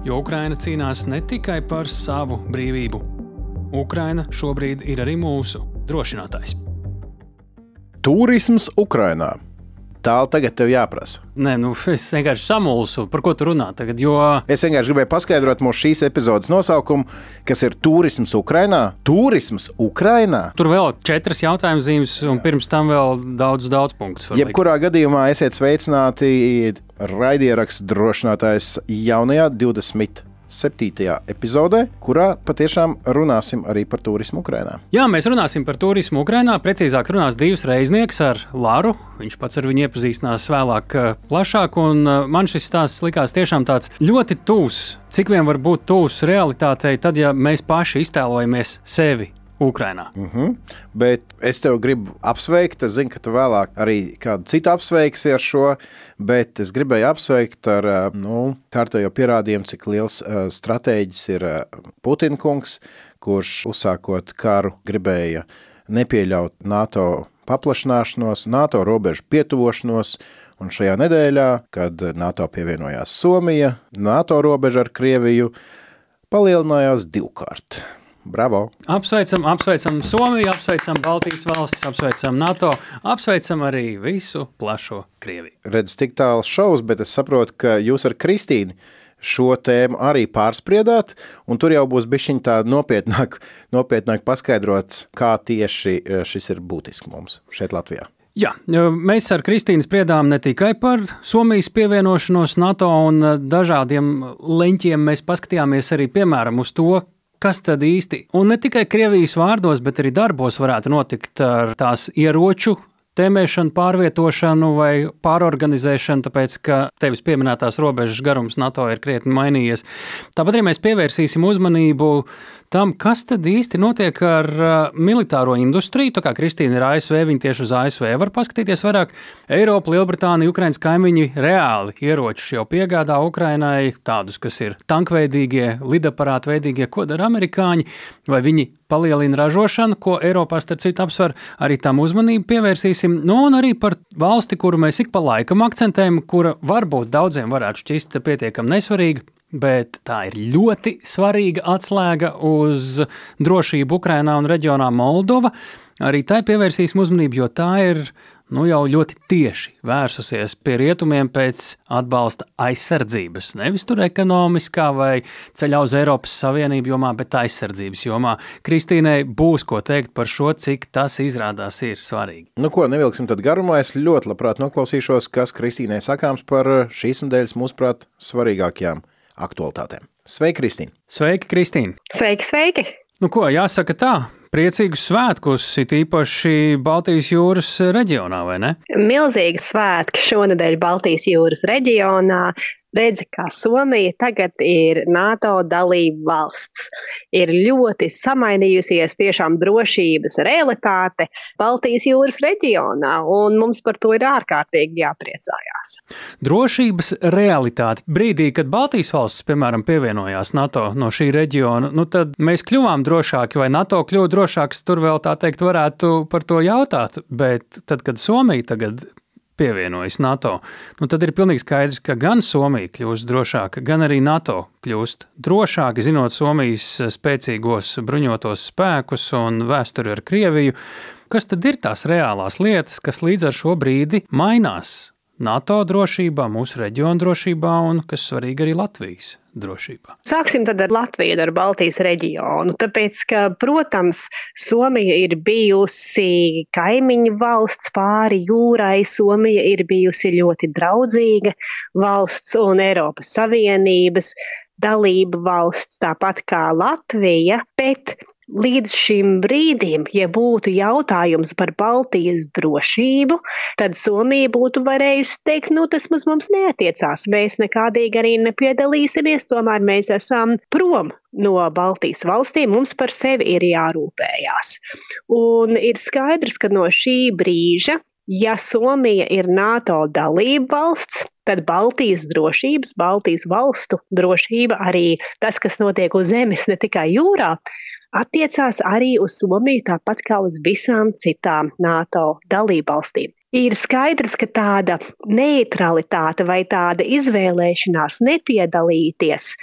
Jo Ukraina cīnās ne tikai par savu brīvību. Ukraina šobrīd ir arī mūsu drošinātājs. Turisms Ukrainā. Tālu tagad tev jāprasa. Nē, nu, es vienkārši samulsu, par ko tu runā tagad. Jo... Es vienkārši gribēju paskaidrot mūsu šīs epizodes nosaukumu, kas ir turisms Ukrajinā. Turisms Ukrajinā. Tur vēl četras jautājumu zīmes, un pirms tam vēl daudz, daudz punktu. Jebkurā gadījumā esiet sveicināti raidierakstu drošinātājs jaunajā 20 septītajā epizodē, kurā patiešām runāsim arī par turismu Ukrajinā. Jā, mēs runāsim par turismu Ukrajinā. Precīzāk runās divs reiznieks ar Lāru. Viņš pats ar viņu iepazīstinās vēlāk, eh, plašāk. Eh, man šis stāsts likās tiešām tāds ļoti tuvs. Cik vien var būt tuvs realitātei, tad, ja mēs paši iztēlojamies sevi Ukrainā. Mhm. -huh. Bet es tev gribu apsveikt. Es zinu, ka tu vēlāk arī kādu citu apsveiksi ar šo, bet es gribēju apsveikt ar eh, nu, kārtējo pierādījumu, cik liels uh, stratēģis ir uh, Putinkungs, kurš uzsākot karu gribēja nepieļaut NATO paplašināšanos, NATO robežu pietuvošanos. Un šajā nedēļā, kad NATO pievienojās Somija, NATO robeža ar Krieviju palielinājās divkārt. Bravo! Apsveicam, apsveicam Somiju, apsveicam Baltijas valstis, apsveicam NATO, apsveicam arī visu plašo Krieviju. Redz, tik tāls šovs, bet es saprotu, ka jūs ar Kristīnu šo tēmu arī pārspriedāt, un tur jau būs bišķiņ tā nopietnāk, nopietnāk paskaidrots, kā tieši e, šis ir būtiski mums šeit Latvijā. Jā, mēs ar Kristīnu spriedām ne tikai par Somijas pievienošanos NATO un e, dažādiem leņķiem, mēs paskatījāmies arī piemēram uz to, kas tad īsti, un ne tikai Krievijas vārdos, bet arī darbos varētu notikt ar tās ieroču tēmēšanu, pārvietošanu vai pārorganizēšanu, tāpēc ka tevis pieminētās robežas garums NATO ir krietni mainījies. Tāpat arī mēs pievērsīsim uzmanību tam, kas tad īsti notiek ar uh, militāro industriju. Tā kā Kristīna ir ASV, viņa tieši uz ASV var paskatīties vairāk. Eiropa, Lielbritānija, Ukraiņas kaimiņi reāli ieročus jau piegādā Ukrainai, tādus, kas ir tankveidīgie, lidaparātu veidīgie, ko dara amerikāņi, vai viņi palielina ražošanu, ko Eiropā starp citu apsver, arī tam uzmanību pievērsīsim. Nu, un arī par valsti, kuru mēs ik pa laikam akcentējam, kura varbūt daudziem varētu šķist pietiekami nesvarīga, bet tā ir ļoti svarīga atslēga uz drošību Ukrajinā un reģionā Moldova. Arī tai pievērsīsim uzmanību, jo tā ir nu, jau ļoti tieši vērsusies pie rietumiem pēc atbalsta aizsardzības. Nevis tur ekonomiskā vai ceļā uz Eiropas Savienību jomā, bet aizsardzības jomā. Kristīnai būs ko teikt par šo, cik tas izrādās ir svarīgi. Nu, ko nevilksim tad garumā. Es ļoti labprāt noklausīšos, kas Kristīnai sakāms par šīs nedēļas, mūsuprāt, svarīgākajām aktualitātēm. Sveiki, Kristīne! Sveiki, Kristīne! Sveiki, sveiki! Nu, ko jāsaka tā? Priecīgus svētkus, it īpaši Baltijas jūras reģionā, vai ne? Milzīgi svētki šonadēļ Baltijas jūras reģionā redzi, kā Somija tagad ir NATO dalība valsts. Ir ļoti samainījusies tiešām drošības realitāte Baltijas jūras reģionā, un mums par to ir ārkārtīgi jāpriecājās. Drošības realitāte. Brīdī, kad Baltijas valsts, piemēram, pievienojās NATO no šī reģiona, nu tad mēs kļuvām drošāki, vai NATO kļuva drošāks, tur vēl tā teikt varētu par to jautāt, bet tad, kad Somija tagad pievienojas NATO, nu tad ir pilnīgi skaidrs, ka gan Somija kļūst drošāka, gan arī NATO kļūst drošāka, zinot Somijas spēcīgos bruņotos spēkus un vēsturi ar Krieviju. Kas tad ir tās reālās lietas, kas līdz ar šo brīdi mainās NATO drošībā, mūsu reģiona drošībā un, kas svarīgi, arī Latvijas drošībā. Sāksim tad ar Latviju, ar Baltijas reģionu. Tāpēc, ka, protams, Somija ir bijusi kaimiņu valsts pāri jūrai, Somija ir bijusi ļoti draudzīga valsts un Eiropas Savienības dalība valsts, tāpat kā Latvija, bet līdz šim brīdim, ja būtu jautājums par Baltijas drošību, tad Somija būtu varējusi teikt, nu tas mums, mums neatiecās, mēs nekādīgi arī nepiedalīsimies, tomēr mēs esam prom no Baltijas valstīm, mums par sevi ir jārūpējās. Un ir skaidrs, ka no šī brīža Ja Somija ir NATO dalība valsts, tad Baltijas drošības, Baltijas valstu drošība, arī tas, kas notiek uz zemes, ne tikai jūrā, attiecās arī uz Somiju, tāpat kā uz visām citām NATO dalībvalstīm. Ir skaidrs, ka tāda neutralitāte vai tāda izvēlēšanās nepiedalīties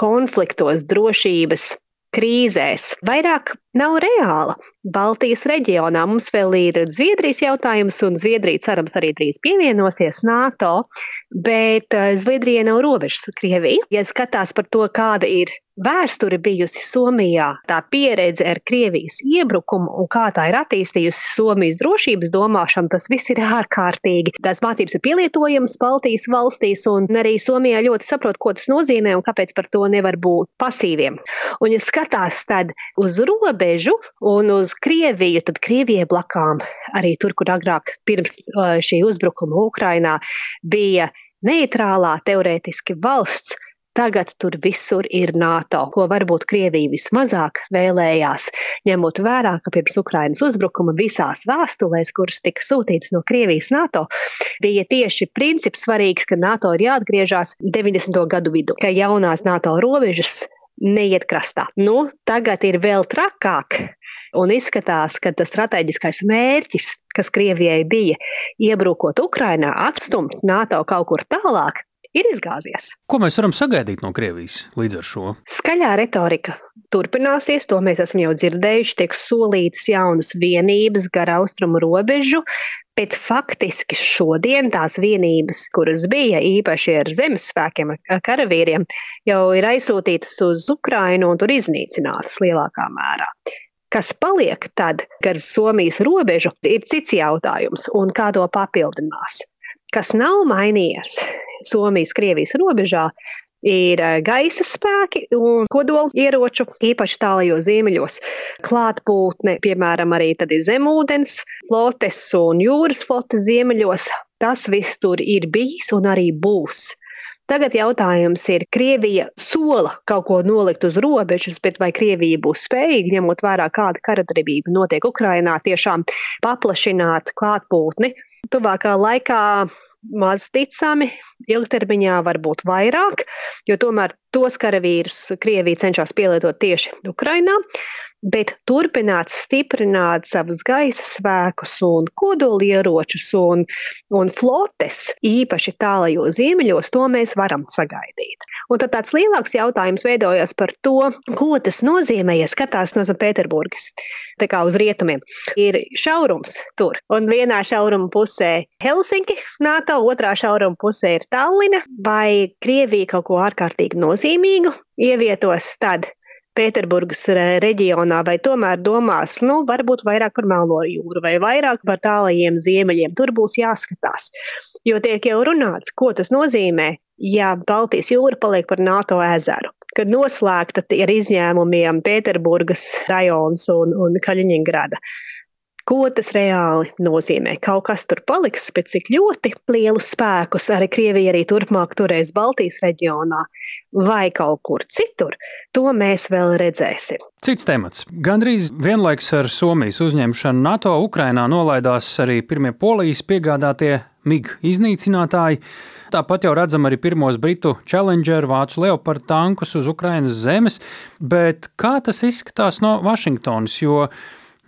konfliktos, drošības krīzēs vairāk nav reāla. Baltijas reģionā mums vēl ir Zviedrijas jautājums, un Zviedrija cerams arī drīz pievienosies NATO, bet eh, Zviedrija nav robežas ar Krieviju. Ja skatās par to, kāda ir vēsture bijusi Somijā, tā pieredze ar Krievijas iebrukumu un kā tā ir attīstījusi Somijas drošības domāšanu, tas viss ir ārkārtīgi. Tās mācības ir pielietojamas Baltijas valstīs, un arī Somijā ļoti saprot, ko tas nozīmē un kāpēc par to nevar būt pasīviem. Un, ja skatās tad uz robežu un uz Krieviju, tad Krievijai blakām arī tur, kur agrāk pirms šī uzbrukuma Ukrainā bija neitrālā teorētiski valsts, Tagad tur visur ir NATO, ko varbūt Krievija vismazāk vēlējās, ņemot vērā, ka pirms Ukrainas uzbrukuma visās vēstulēs, kuras tika sūtītas no Krievijas NATO, bija tieši princips svarīgs, ka NATO ir jāatgriežas 90. gadu vidu, ka jaunās NATO robežas neiet krastā. Nu, tagad ir vēl trakāk. Un izskatās, ka tas strateģiskais mērķis, kas Krievijai bija iebrukot Ukrainā, atstumt NATO kaut kur tālāk, ir izgāzies. Ko mēs varam sagaidīt no Krievijas līdz ar šo? Skaļā retorika turpināsies, to mēs esam jau dzirdējuši, tiek solītas jaunas vienības gar austrumu robežu, bet faktiski šodien tās vienības, kuras bija īpaši ar zemes spēkiem, ar karavīriem, jau ir aizsūtītas uz Ukrainu un tur iznīcinātas lielākā mērā. Kas paliek tad gar Somijas robežu, ir cits jautājums, un kā to papildinās. Kas nav mainījies Somijas-Krievijas robežā, ir eh, gaisa spēki un kodola ieroču, īpaši tālajos ziemeļos. Klātbūtne, piemēram, arī zemūdens flotes un jūras flotes ziemeļos. Tas viss tur ir bijis un arī būs. Tagad jautājums ir, Krievija sola kaut ko nolikt uz robežas, bet vai Krievija būs spējīga, ņemot vērā, kāda karadarbība notiek Ukrainā, tiešām paplašināt klātbūtni? Tuvākā laikā maz ticami, ilgtermiņā varbūt vairāk, jo tomēr tos karavīrus Krievija cenšas pielietot tieši Ukrainā bet turpināt stiprināt savus gaisa spēkus un kodolieročus un, un flotes, īpaši tālajos ziemeļos, to mēs varam sagaidīt. Un tad tāds lielāks jautājums veidojas par to, ko tas nozīmē, ja skatās no Pēterburgas, tā kā uz rietumiem. Ir šaurums tur, un vienā šauruma pusē Helsinki, NATO, otrā šauruma pusē ir Tallina, vai Krievija kaut ko ārkārtīgi nozīmīgu ievietos tad, Pēterburgas reģionā, vai tomēr domās, nu, varbūt vairāk par Melno jūru vai vairāk par tālajiem ziemeļiem. Tur būs jāskatās, jo tiek jau runāts, ko tas nozīmē, ja Baltijas jūra paliek par NATO ezeru. Kad noslēgta ar izņēmumiem Pēterburgas rajons un, un Kaļiņingrada. Ko tas reāli nozīmē? Kaut kas tur paliks, bet cik ļoti lielus spēkus arī Krievija arī turpmāk turēs Baltijas reģionā vai kaut kur citur, to mēs vēl redzēsim. Cits temats. Gandrīz vienlaiks ar Somijas uzņemšanu NATO Ukrainā nolaidās arī pirmie polijas piegādātie MIG iznīcinātāji. Tāpat jau redzam arī pirmos britu Challenger vācu Leopard tankus uz Ukrainas zemes, bet kā tas izskatās no Vašingtonas?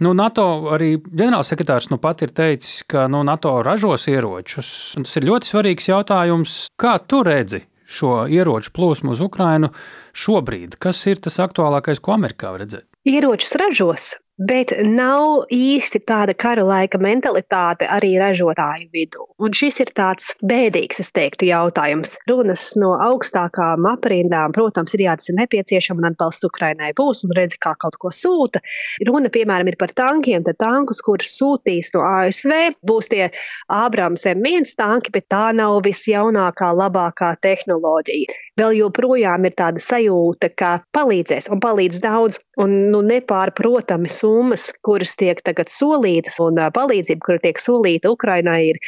Nu, NATO arī ģenerālsekretārs nu pat ir teicis, ka nu, NATO ražos ieročus. Tas ir ļoti svarīgs jautājums. Kā tu redzi šo ieroču plūsmu uz Ukrajinu šobrīd? Kas ir tas aktuālākais, ko Amerikā redzēt? Ieročus ražos. Bet nav īsti tāda kara laika mentalitāte arī ražotāju vidū. Un šis ir tāds bēdīgs, es teiktu, jautājums. Runas no augstākām aprindām, protams, ir jā, tas ir nepieciešams un atbalsts Ukrainai būs un redzi, kā kaut ko sūta. Runa, piemēram, ir par tankiem, tad tankus, kurus sūtīs no ASV, būs tie Ābrams M1 tanki, bet tā nav visjaunākā, labākā tehnoloģija. Vēl joprojām ir tāda sajūta, ka palīdzēs un palīdz daudz un nu, nepārprotami summas, kuras tiek tagad solītas, un palīdzība, kura tiek solīta Ukrainai, ir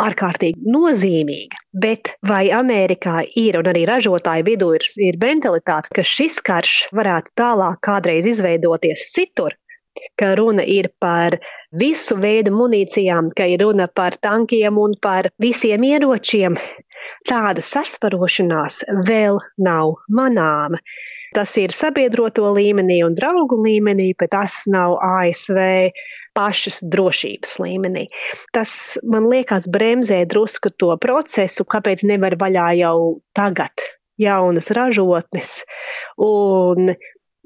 ārkārtīgi nozīmīga. Bet vai Amerikā ir un arī ražotāju vidū ir, ir mentalitāte, ka šis karš varētu tālāk kādreiz izveidoties citur? Ka runa ir par visu veidu munīcijām, ka ir runa par tankiem un par visiem ieročiem. Tāda sasparošanās vēl nav manāma. Tas ir sabiedroto līmenī un draugu līmenī, bet tas nav ASV pašas drošības līmenī. Tas man liekas bremzē drusku to procesu, kāpēc nevar vaļā jau tagad jaunas ražotnes. Un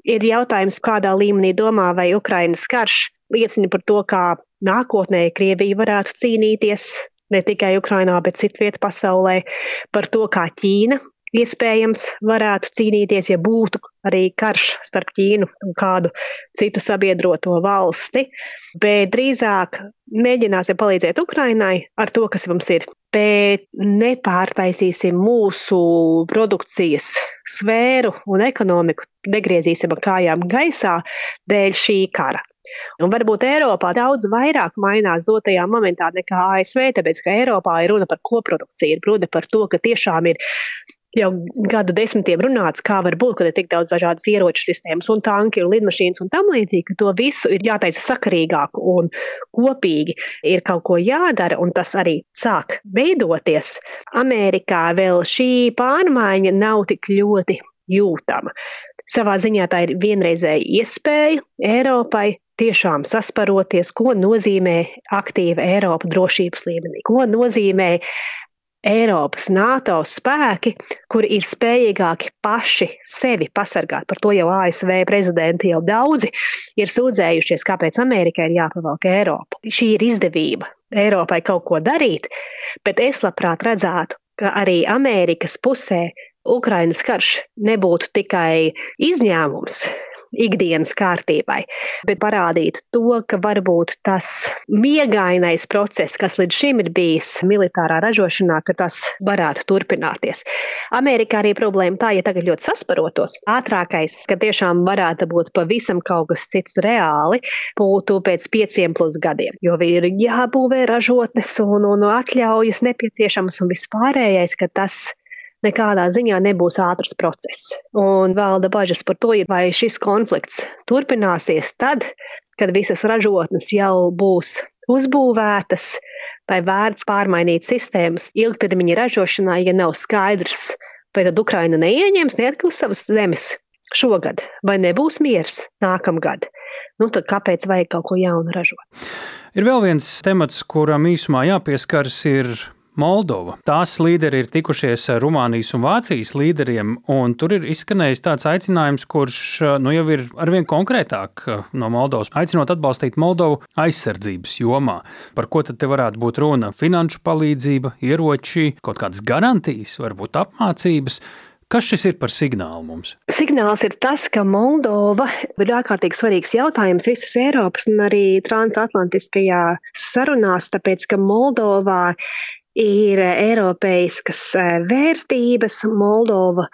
ir jautājums, kādā līmenī domā, vai Ukrainas karš liecina par to, kā nākotnē Krievija varētu cīnīties ne tikai Ukrainā, bet citviet pasaulē, par to, kā Ķīna iespējams varētu cīnīties, ja būtu arī karš starp Ķīnu un kādu citu sabiedroto valsti, bet drīzāk mēģināsim palīdzēt Ukrainai ar to, kas mums ir, bet nepārtaisīsim mūsu produkcijas sfēru un ekonomiku, negriezīsim kājām gaisā dēļ šī kara. Un varbūt Eiropā daudz vairāk mainās dotajā momentā nekā ASV, tāpēc ka Eiropā ir runa par koprodukciju, ir runa par to, ka tiešām ir jau gadu desmitiem runāts, kā var būt, ka ir tik daudz dažādas ieroču sistēmas un tanki un lidmašīnas un tam līdzīgi, ka to visu ir jātaisa sakarīgāk un kopīgi ir kaut ko jādara, un tas arī sāk veidoties. Amerikā vēl šī pārmaiņa nav tik ļoti jūtama. Savā ziņā tā ir vienreizēja iespēja Eiropai tiešām sasparoties, ko nozīmē aktīva Eiropa drošības līmenī, ko nozīmē Eiropas NATO spēki, kuri ir spējīgāki paši sevi pasargāt. Par to jau ASV prezidenti jau daudzi ir sūdzējušies, kāpēc Amerikai ir jāpavalk Eiropa. Šī ir izdevība Eiropai kaut ko darīt, bet es labprāt redzētu, ka arī Amerikas pusē Ukrainas karš nebūtu tikai izņēmums, ikdienas kārtībai, bet parādītu to, ka varbūt tas miegainais process, kas līdz šim ir bijis militārā ražošanā, ka tas varētu turpināties. Amerikā arī problēma tā, ja tagad ļoti sasparotos, ātrākais, ka tiešām varētu būt pavisam kaut kas cits reāli, būtu pēc pieciem plus gadiem, jo ir jābūvē ražotnes un, un atļaujas nepieciešamas un vispārējais, ka tas nekādā ziņā nebūs ātrs process. Un valda bažas par to, vai šis konflikts turpināsies tad, kad visas ražotnes jau būs uzbūvētas, vai vērts pārmainīt sistēmas ilgtermiņa ražošanā, ja nav skaidrs, vai tad Ukraina neieņems neatkarību savas zemes šogad, vai nebūs miers nākamgad. Nu, tad kāpēc vajag kaut ko jaunu ražot? Ir vēl viens temats, kuram īsumā jāpieskaras, ir Moldova. Tās līderi ir tikušies ar Rumānijas un Vācijas līderiem, un tur ir izskanējis tāds aicinājums, kurš nu, jau ir arvien konkrētāk no Moldovas, aicinot atbalstīt Moldovu aizsardzības jomā. Par ko tad te varētu būt runa? Finanšu palīdzība, ieroči, kaut kādas garantijas, varbūt apmācības. Kas šis ir par signālu mums? Signāls ir tas, ka Moldova ir ārkārtīgi svarīgs jautājums visas Eiropas un arī transatlantiskajā sarunās, tāpēc ka Moldovā ir eiropeiskas eh, vērtības. Moldova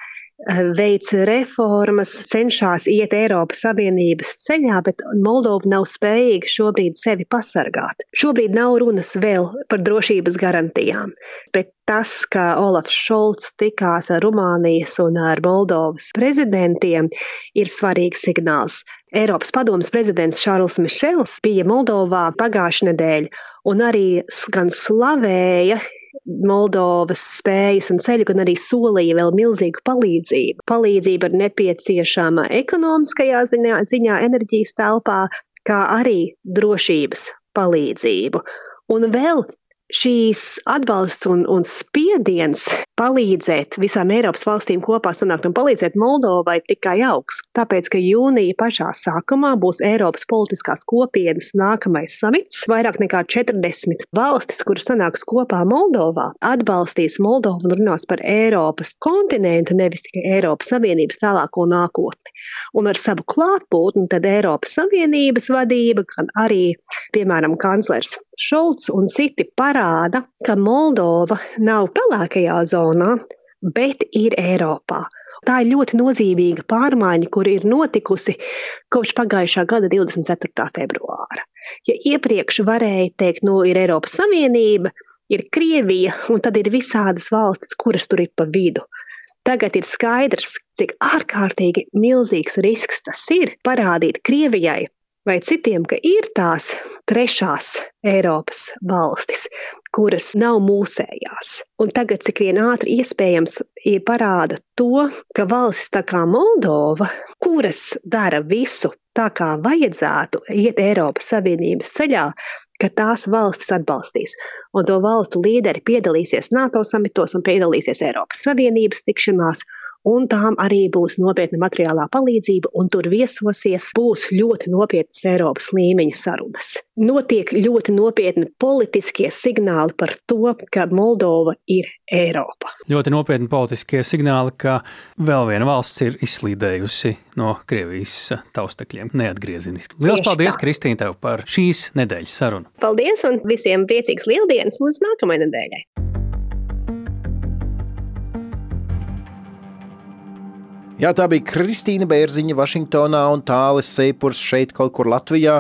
veic reformas, cenšas iet Eiropas Savienības ceļā, bet Moldova nav spējīga šobrīd sevi pasargāt. Šobrīd nav runas vēl par drošības garantijām, bet tas, ka Olafs Šolts tikās ar Rumānijas un ar Moldovas prezidentiem, ir svarīgs signāls. Eiropas padomas prezidents Šārls Mišels bija Moldovā pagājušajā nedēļā un arī gan slavēja Moldovas spējas un ceļu, gan arī solīja vēl milzīgu palīdzību. Palīdzība ir nepieciešama ekonomiskajā ziņā, ziņā enerģijas telpā, kā arī drošības palīdzību. Un vēl šīs atbalsts un, un spiediens palīdzēt visām Eiropas valstīm kopā sanākt un palīdzēt Moldovai tikai augs. Tāpēc, ka jūnija pašā sākumā būs Eiropas politiskās kopienas nākamais samits, vairāk nekā 40 valstis, kuras sanāks kopā Moldovā, atbalstīs Moldovu un runās par Eiropas kontinentu, nevis tikai Eiropas Savienības tālāko nākotni. Un ar savu klātbūtni tad Eiropas Savienības vadība, gan arī, piemēram, kanclers Šolts un citi parāda, ka Moldova nav pelēkajā zonā, bet ir Eiropā. Tā ir ļoti nozīmīga pārmaiņa, kur ir notikusi kopš pagājušā gada 24. februāra. Ja iepriekš varēja teikt, no nu, ir Eiropas Savienība, ir Krievija, un tad ir visādas valstis, kuras tur ir pa vidu. Tagad ir skaidrs, cik ārkārtīgi milzīgs risks tas ir parādīt Krievijai, vai citiem, ka ir tās trešās Eiropas valstis, kuras nav mūsējās. Un tagad, cik vien ātri iespējams, parāda to, ka valstis tā kā Moldova, kuras dara visu tā, kā vajadzētu iet Eiropas Savienības ceļā, ka tās valstis atbalstīs. Un to valstu līderi piedalīsies NATO samitos un piedalīsies Eiropas Savienības tikšanās un tām arī būs nopietna materiālā palīdzība, un tur viesosies būs ļoti nopietnas Eiropas līmeņa sarunas. Notiek ļoti nopietni politiskie signāli par to, ka Moldova ir Eiropa. Ļoti nopietni politiskie signāli, ka vēl viena valsts ir izslīdējusi no Krievijas taustekļiem neatgriezeniski. Lielas Tieši paldies, tā. Kristīne, tev par šīs nedēļas sarunu. Paldies un visiem priecīgs lieldienas līdz nākamajai nedēļai! Jā, tā bija Kristīna Bērziņa, Vašingtonā un Tālis Seipurs šeit kaut kur Latvijā.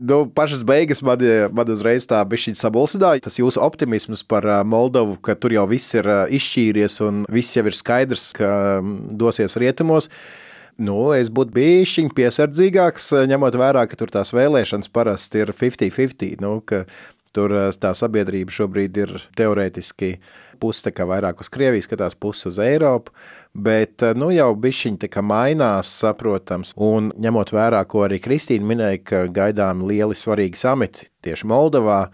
Nu, pašas beigas man, man uzreiz tā bišķiņ sabulsidāja. Tas jūsu optimisms par Moldovu, ka tur jau viss ir izšķīries un viss jau ir skaidrs, ka dosies rietumos. Nu, es būtu bijis piesardzīgāks, ņemot vērā, ka tur tās vēlēšanas parasti ir 50-50. Nu, tur tā sabiedrība šobrīd ir teorētiski puse vairāk uz Krieviju, skatās pusi uz Eiropu bet eh, nu, jau bišķiņi mainās, saprotams. Un ņemot vērā, ko arī Kristīna minēja, ka gaidām lieli svarīgi samiti tieši Moldovā,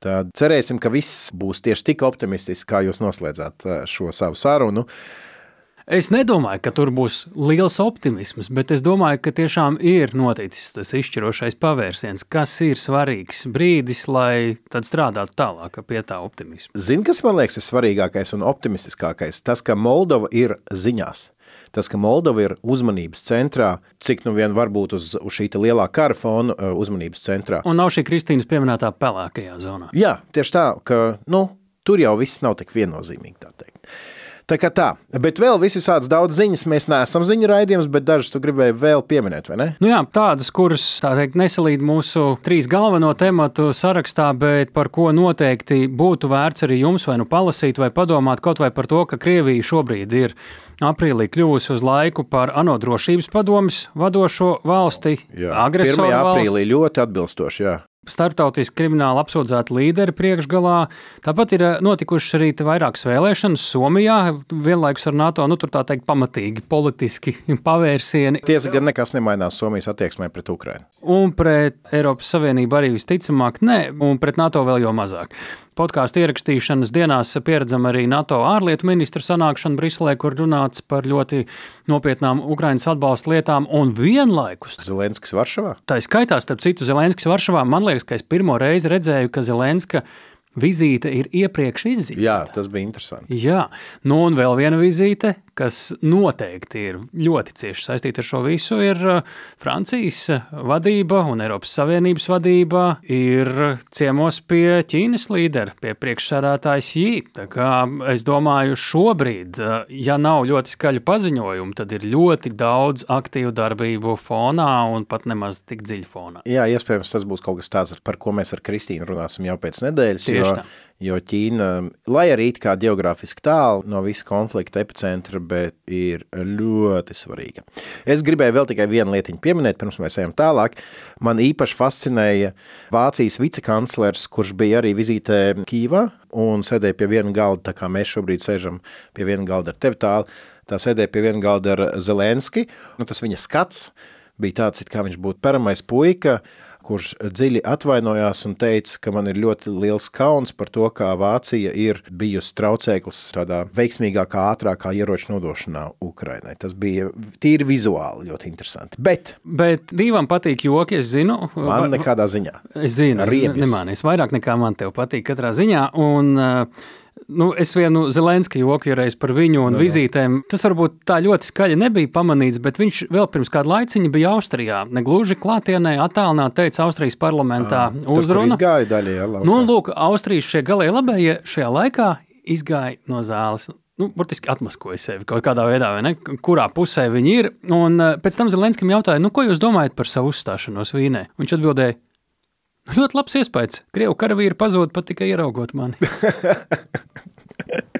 tad cerēsim, ka viss būs tieši tik optimistisks, kā jūs noslēdzāt eh, šo savu sarunu. Es nedomāju, ka tur būs liels optimisms, bet es domāju, ka tiešām ir noticis tas izšķirošais pavērsiens, kas ir svarīgs brīdis, lai tad strādātu tālāk pie tā optimisma. Zini, kas man liekas ir svarīgākais un optimistiskākais? Tas, ka Moldova ir ziņās. Tas, ka Moldova ir uzmanības centrā, cik nu vien var būt uz, uz šī lielā kara fona uh, uzmanības centrā. Un nav šī Kristīnas pieminētā pelēkajā zonā. Jā, tieši tā, ka nu, tur jau viss nav tik viennozīmīgi, tā kā tā, bet vēl visādas daudz ziņas. Mēs neesam ziņu raidījums, bet dažas tu gribēji vēl pieminēt, vai ne? Nu jā, tādas, kuras tā teikt, nesalīd mūsu trīs galveno tematu sarakstā, bet par ko noteikti būtu vērts arī jums vai nu palasīt, vai padomāt kaut vai par to, ka Krievija šobrīd ir aprīlī kļuvusi uz laiku par ANO drošības padomus vadošo valsti. Jā, agresoru aprīlī valsts. ļoti atbilstoši. Jā starptautiski krimināli apsūdzēti līderi priekšgalā. Tāpat ir eh, notikušas arī vairākas vēlēšanas Somijā, vienlaikus ar NATO, nu tā teikt, pamatīgi politiski pavērsieni. Tiesa gan nekas nemainās Somijas attieksmē pret Ukrainu. Un pret Eiropas Savienību arī visticamāk nē, un pret NATO vēl jau mazāk podkāstu ierakstīšanas dienās pieredzam arī NATO ārlietu ministru sanākšanu Briselē, kur runāts par ļoti nopietnām Ukraiņas atbalsta lietām un vienlaikus. Zelenskis Varšavā? Tā skaitā, starp citu, Zelenskis Varšavā. Man liekas, ka es pirmo reizi redzēju, ka Zelenska vizīte ir iepriekš izzīmēta. Jā, tas bija interesanti. Jā, nu un vēl viena vizīte, kas noteikti ir ļoti cieši saistīta ar šo visu, ir uh, Francijas vadība un Eiropas Savienības vadība ir ciemos pie Ķīnas līdera, pie priekšsēdētājas Jī. Tā kā es domāju, šobrīd, uh, ja nav ļoti skaļu paziņojumu, tad ir ļoti daudz aktīvu darbību fonā un pat nemaz tik dziļi fonā. Jā, iespējams, tas būs kaut kas tāds, par ko mēs ar Kristīnu runāsim jau pēc nedēļas. Tieši jo, tā. jo Ķīna, lai arī it kā geogrāfiski tālu no visa konflikta epicentra, bet ir ļoti svarīga. Es gribēju vēl tikai vienu lietiņu pieminēt, pirms mēs ejam tālāk. Man īpaši fascinēja Vācijas vicekanclers, kurš bija arī vizītē Kīvā un sēdēja pie viena galda, tā kā mēs šobrīd sēžam pie viena galda ar tevi tālu. Tā sēdēja pie viena galda ar Zelenski, nu, tas viņa skats bija tāds, it kā viņš būtu paramais puika, kurš dziļi atvainojās un teica, ka man ir ļoti liels kauns par to, kā Vācija ir bijusi traucēklis tādā veiksmīgākā, ātrākā ieroču nodošanā Ukrainai. Tas bija tīri vizuāli ļoti interesanti. Bet, Bet divam patīk joki, es zinu. man nekādā ziņā. Es zinu, Riebis. nemānīs vairāk nekā man tev patīk katrā ziņā. Un, uh, Nu, es vienu Zelenska joku reiz par viņu un no, vizītēm. Tas varbūt tā ļoti skaļi nebija pamanīts, bet viņš vēl pirms kāda laiciņa bija Austrijā. Negluži klātienē, attālināti teica Austrijas parlamentā uzrunu. Gāja daļai. Nu, lūk, Austrijas šie galēji labējie šajā laikā izgāja no zāles. Nu, burtiski atmaskoja sevi kaut kādā veidā, ne? Kurā pusē viņi ir. Un pēc tam Zelenskam jautāja, nu, ko jūs domājat par savu uzstāšanos Vīnē? Viņš atbildēja, ļoti labs iespējas. Krievu karavīri pazūd pat tikai ieraugot mani.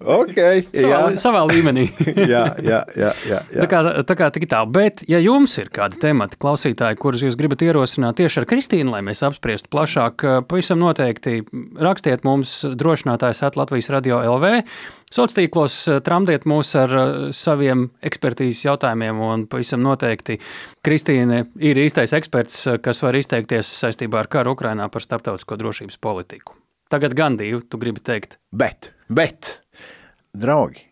Okay, savā, jā, savā līmenī. jā, jā, jā, jā, jā. Tā kā, tā kā tik tā, bet, ja jums ir kādi temati, klausītāji, kurus jūs gribat ierosināt tieši ar Kristīnu, lai mēs apspriestu plašāk, pavisam noteikti rakstiet mums drošinātājs at Latvijas radio LV. Sociālos tīklos tramdiet mūs ar saviem ekspertīzes jautājumiem, un pavisam noteikti Kristīne ir īstais eksperts, kas var izteikties saistībā ar karu Ukrainā par starptautisko drošības politiku. Tagad gan divi, tu gribi teikt. Bet, bet, draugi,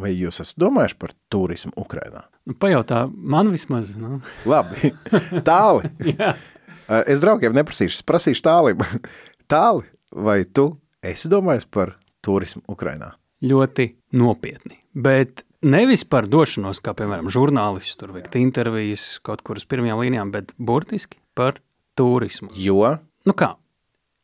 vai jūs esat domājuši par turismu Ukrajinā? Nu, pajautā man vismaz. Nu. Labi, tāli. Es draugiem neprasīšu, es prasīšu tālim. Tāli, vai tu esi domājis par turismu Ukrajinā? Ļoti nopietni. Bet nevis par došanos, kā piemēram žurnālists, tur veikt intervijas kaut kur uz pirmajām līnijām, bet burtiski par turismu. Jo? Nu kā,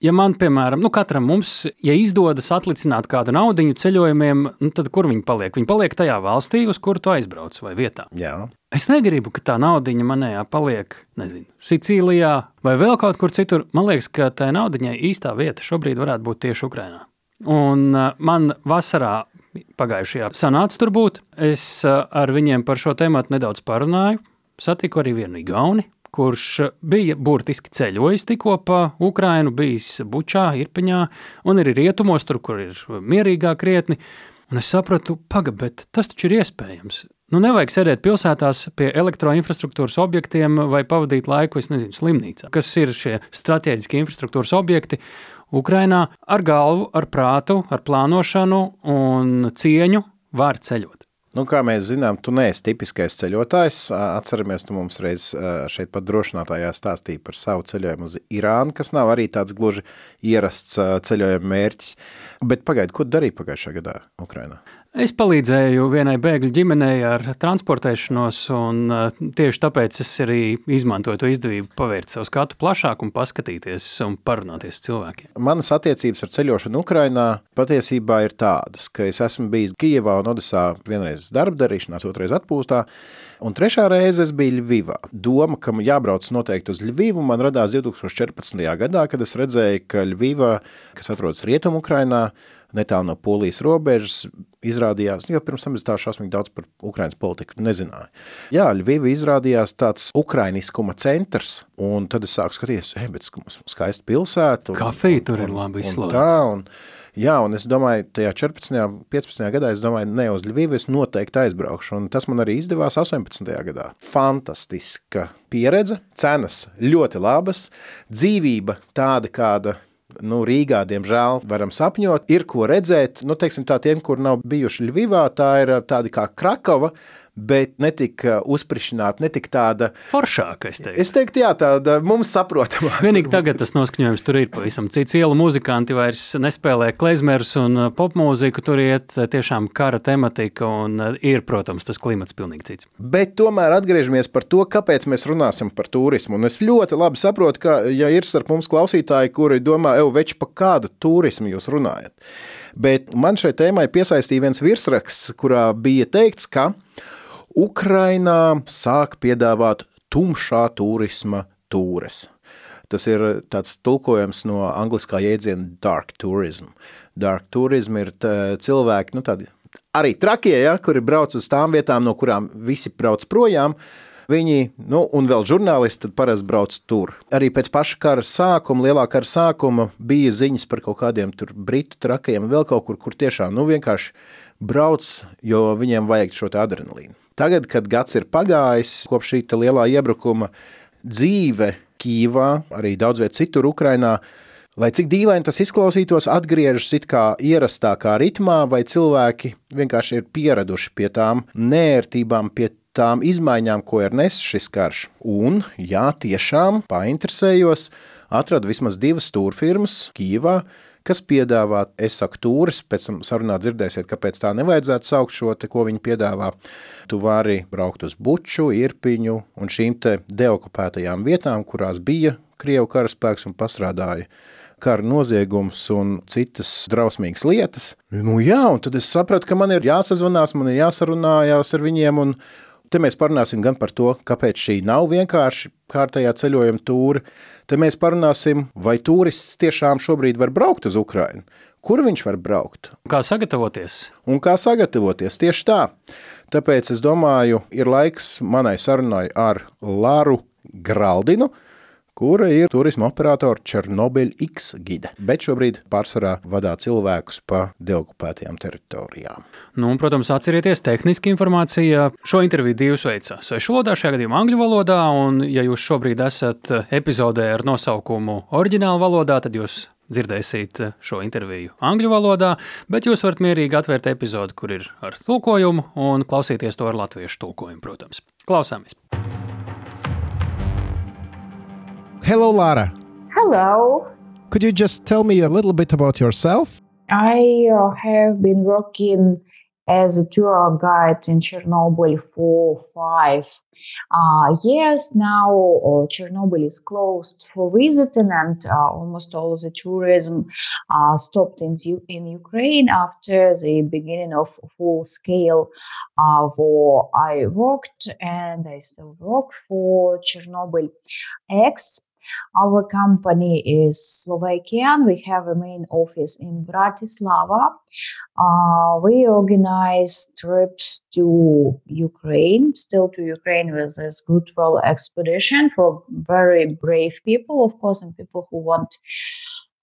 Ja man, piemēram, nu katram mums, ja izdodas atlicināt kādu naudu ceļojumiem, nu tad kur viņi paliek? Viņi paliek tajā valstī, uz kuru tu aizbrauc vai vietā. Jā. Es negribu, ka tā naudiņa manējā paliek, nezinu, Sicīlijā vai vēl kaut kur citur. Man liekas, ka tai naudiņai īstā vieta šobrīd varētu būt tieši Ukrainā. Un uh, man vasarā pagājušajā sanāca tur būt. Es uh, ar viņiem par šo tēmu nedaudz parunāju. Satiku arī vienu Igauni, kurš bija burtiski ceļojis tikko pa Ukrajinu, bijis Bučā, Irpiņā un arī rietumos, tur, kur ir mierīgāk krietni. Un es sapratu, pagaidi, bet tas taču ir iespējams. Nu, nevajag sēdēt pilsētās pie elektroinfrastruktūras objektiem vai pavadīt laiku, es nezinu, slimnīcā. Kas ir šie strateģiskie infrastruktūras objekti? Ukrainā ar galvu, ar prātu, ar plānošanu un cieņu var ceļot. Nu, kā mēs zinām, tu neesi tipiskais ceļotājs. Atceramies, tu mums reiz šeit pat drošinātājā stāstīja par savu ceļojumu uz Irānu, kas nav arī tāds gluži ierasts ceļojuma mērķis. Bet pagaidi, ko darīja pagājušā gadā Ukrainā? Es palīdzēju vienai bēgļu ģimenei ar transportēšanos, un uh, tieši tāpēc es arī izmantoju to izdevību pavērt savu skatu plašāk un paskatīties un parunāties ar cilvēkiem. Manas attiecības ar ceļošanu Ukrainā patiesībā ir tādas, ka es esmu bijis Kijevā un Odesā vienreiz darba darīšanās, otrais atpūstā, un trešā reize es biju Ļvivā. Doma, ka jābrauc noteikti uz Ļvivu, man radās 2014. gadā, kad es redzēju, ka Ļviva, kas atrodas Rietumu Ukrainā, netālu no polijas robežas, izrādījās, jo pirms tam es tā šausmīgi daudz par Ukrainas politiku nezināju. Jā, Ļviva izrādījās tāds ukrainiskuma centrs, un tad es sāku skatīties, ej, bet skaista pilsēta. Un, Kafija tur ir labi izslēgta. Tā, un, Jā, un es domāju, tajā 14. 15. gadā, es domāju, ne uz Ļuvivu es noteikti aizbraukšu, un tas man arī izdevās 18. gadā. Fantastiska pieredze, cenas ļoti labas, dzīvība tāda, kāda nu, Rīgā, diemžēl, varam sapņot. Ir ko redzēt, nu, teiksim, tā tiem, kur nav bijuši Ļuvivā, tā ir tāda kā Krakova, bet ne tik uzsprišināta, ne tik tāda foršāka. Es teiktu, es teiktu jā, tāda mums saprotama. Vienīgi tagad tas noskaņojums tur ir pavisam cits. Ielu muzikanti vairs nespēlē klezmerus un popmūziku, tur iet tiešām kara tematika un ir, protams, tas klimats pilnīgi cits. Bet tomēr atgriežamies par to, kāpēc mēs runāsim par turismu. Un es ļoti labi saprotu, ka, ja ir starp mums klausītāji, kuri domā, ej, veči, pa kādu turismu jūs runājat. Bet man šai tēmai piesaistīja viens virsraksts, kurā bija teikts, ka Ukrainā sāk piedāvāt tumšā turisma tūres. Tas ir tāds tulkojums no angliskā jēdziena dark tourism. Dark tourism ir cilvēki, nu tādi arī trakie, ja, kuri brauc uz tām vietām, no kurām visi brauc projām, Viņi, nu, un vēl žurnālisti, parasti brauc tur. Arī pēc paša kara sākuma, lielā kara sākuma, bija ziņas par kaut kādiem tur britu trakajiem, vēl kaut kur, kur tiešām, nu, vienkārši brauc, jo viņiem vajag šo adrenalīnu. Tagad, kad gads ir pagājis kopš šī lielā iebrukuma, dzīve Kīvā, arī daudz vietā citur Ukrainā, lai cik dīvaini tas izklausītos, atgriežas it kā ierastākā ritmā, vai cilvēki vienkārši ir pieraduši pie tām nērtībām, pie tām izmaiņām, ko ir nesis šis karš. Un, jā, tiešām painteresējos, atradu vismaz divas stūrfirmas Kīvā, kas piedāvā, es saku, tūris, pēc tam sarunā dzirdēsiet, kāpēc tā nevajadzētu saukt šo, te, ko viņi piedāvā. Tu vari braukt uz Buču, Irpiņu un šīm te deokupētajām vietām, kurās bija Krievu karaspēks un pastrādāja kara noziegums un citas drausmīgas lietas. Nu jā, un tad es sapratu, ka man ir jāsazvanās, man ir jāsarunājās ar viņiem, un te mēs parunāsim gan par to, kāpēc šī nav vienkārši kārtējā ceļojuma tūra, Te mēs parunāsim, vai turists tiešām šobrīd var braukt uz Ukrajinu. Kur viņš var braukt? Kā sagatavoties? Un kā sagatavoties tieši tā. Tāpēc es domāju, ir laiks manai sarunai ar Lāru Graldinu, kura ir turisma operatora Černobiļa X gide, bet šobrīd pārsvarā vadā cilvēkus pa deokupētajām teritorijām. Nu, un, protams, atcerieties, tehniski informācija šo interviju divas veidā. Svešu valodā, šajā gadījumā angļu valodā, un ja jūs šobrīd esat epizodē ar nosaukumu oriģināla valodā, tad jūs dzirdēsiet šo interviju angļu valodā, bet jūs varat mierīgi atvērt epizodi, kur ir ar tulkojumu, un klausīties to ar latviešu tulkojumu, protams. Klausāmies! Hello, Lara. Hello. Could you just tell me a little bit about yourself? I uh, have been working as a tour guide in Chernobyl for five uh, years now. Uh, Chernobyl is closed for visiting, and uh, almost all the tourism uh, stopped in, in Ukraine after the beginning of full scale uh, war. I worked and I still work for Chernobyl X our company is Slovakian. We have a main office in Bratislava. Uh, we organize trips to Ukraine, still to Ukraine with this Goodwill expedition for very brave people, of course, and people who want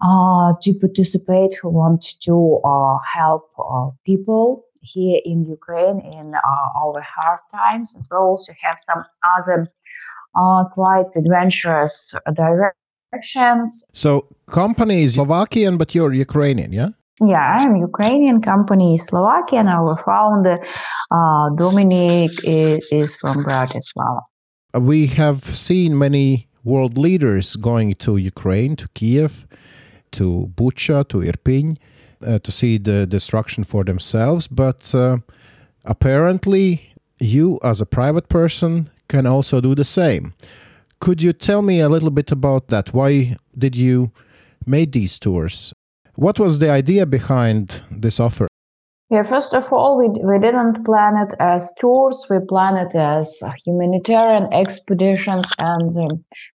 uh, to participate, who want to uh, help uh, people here in Ukraine in uh, our hard times. And we also have some other are quite adventurous directions. So, company is Slovakian, but you're Ukrainian, yeah? Yeah, I'm Ukrainian. Company is Slovakian. Our founder, uh, Dominic, is, is from Bratislava. We have seen many world leaders going to Ukraine, to Kiev, to Bucha, to Irpin, uh, to see the destruction for themselves. But uh, apparently, you, as a private person, can also do the same. Could you tell me a little bit about that? Why did you make these tours? What was the idea behind this offer? Yeah, first of all, we, we didn't plan it as tours, we planned it as humanitarian expeditions. And the,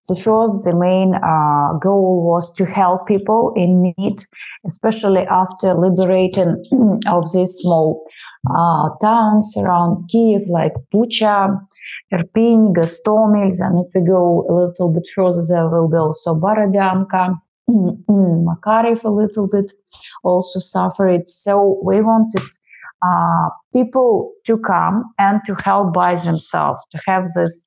the first, the main uh, goal was to help people in need, especially after liberating of these small uh, towns around Kiev, like Bucha, Irpin, Gostomels, and if we go a little bit further, there will be also Borodyanka, Makarev a little bit also suffered. So we wanted uh, people to come and to help by themselves, to have this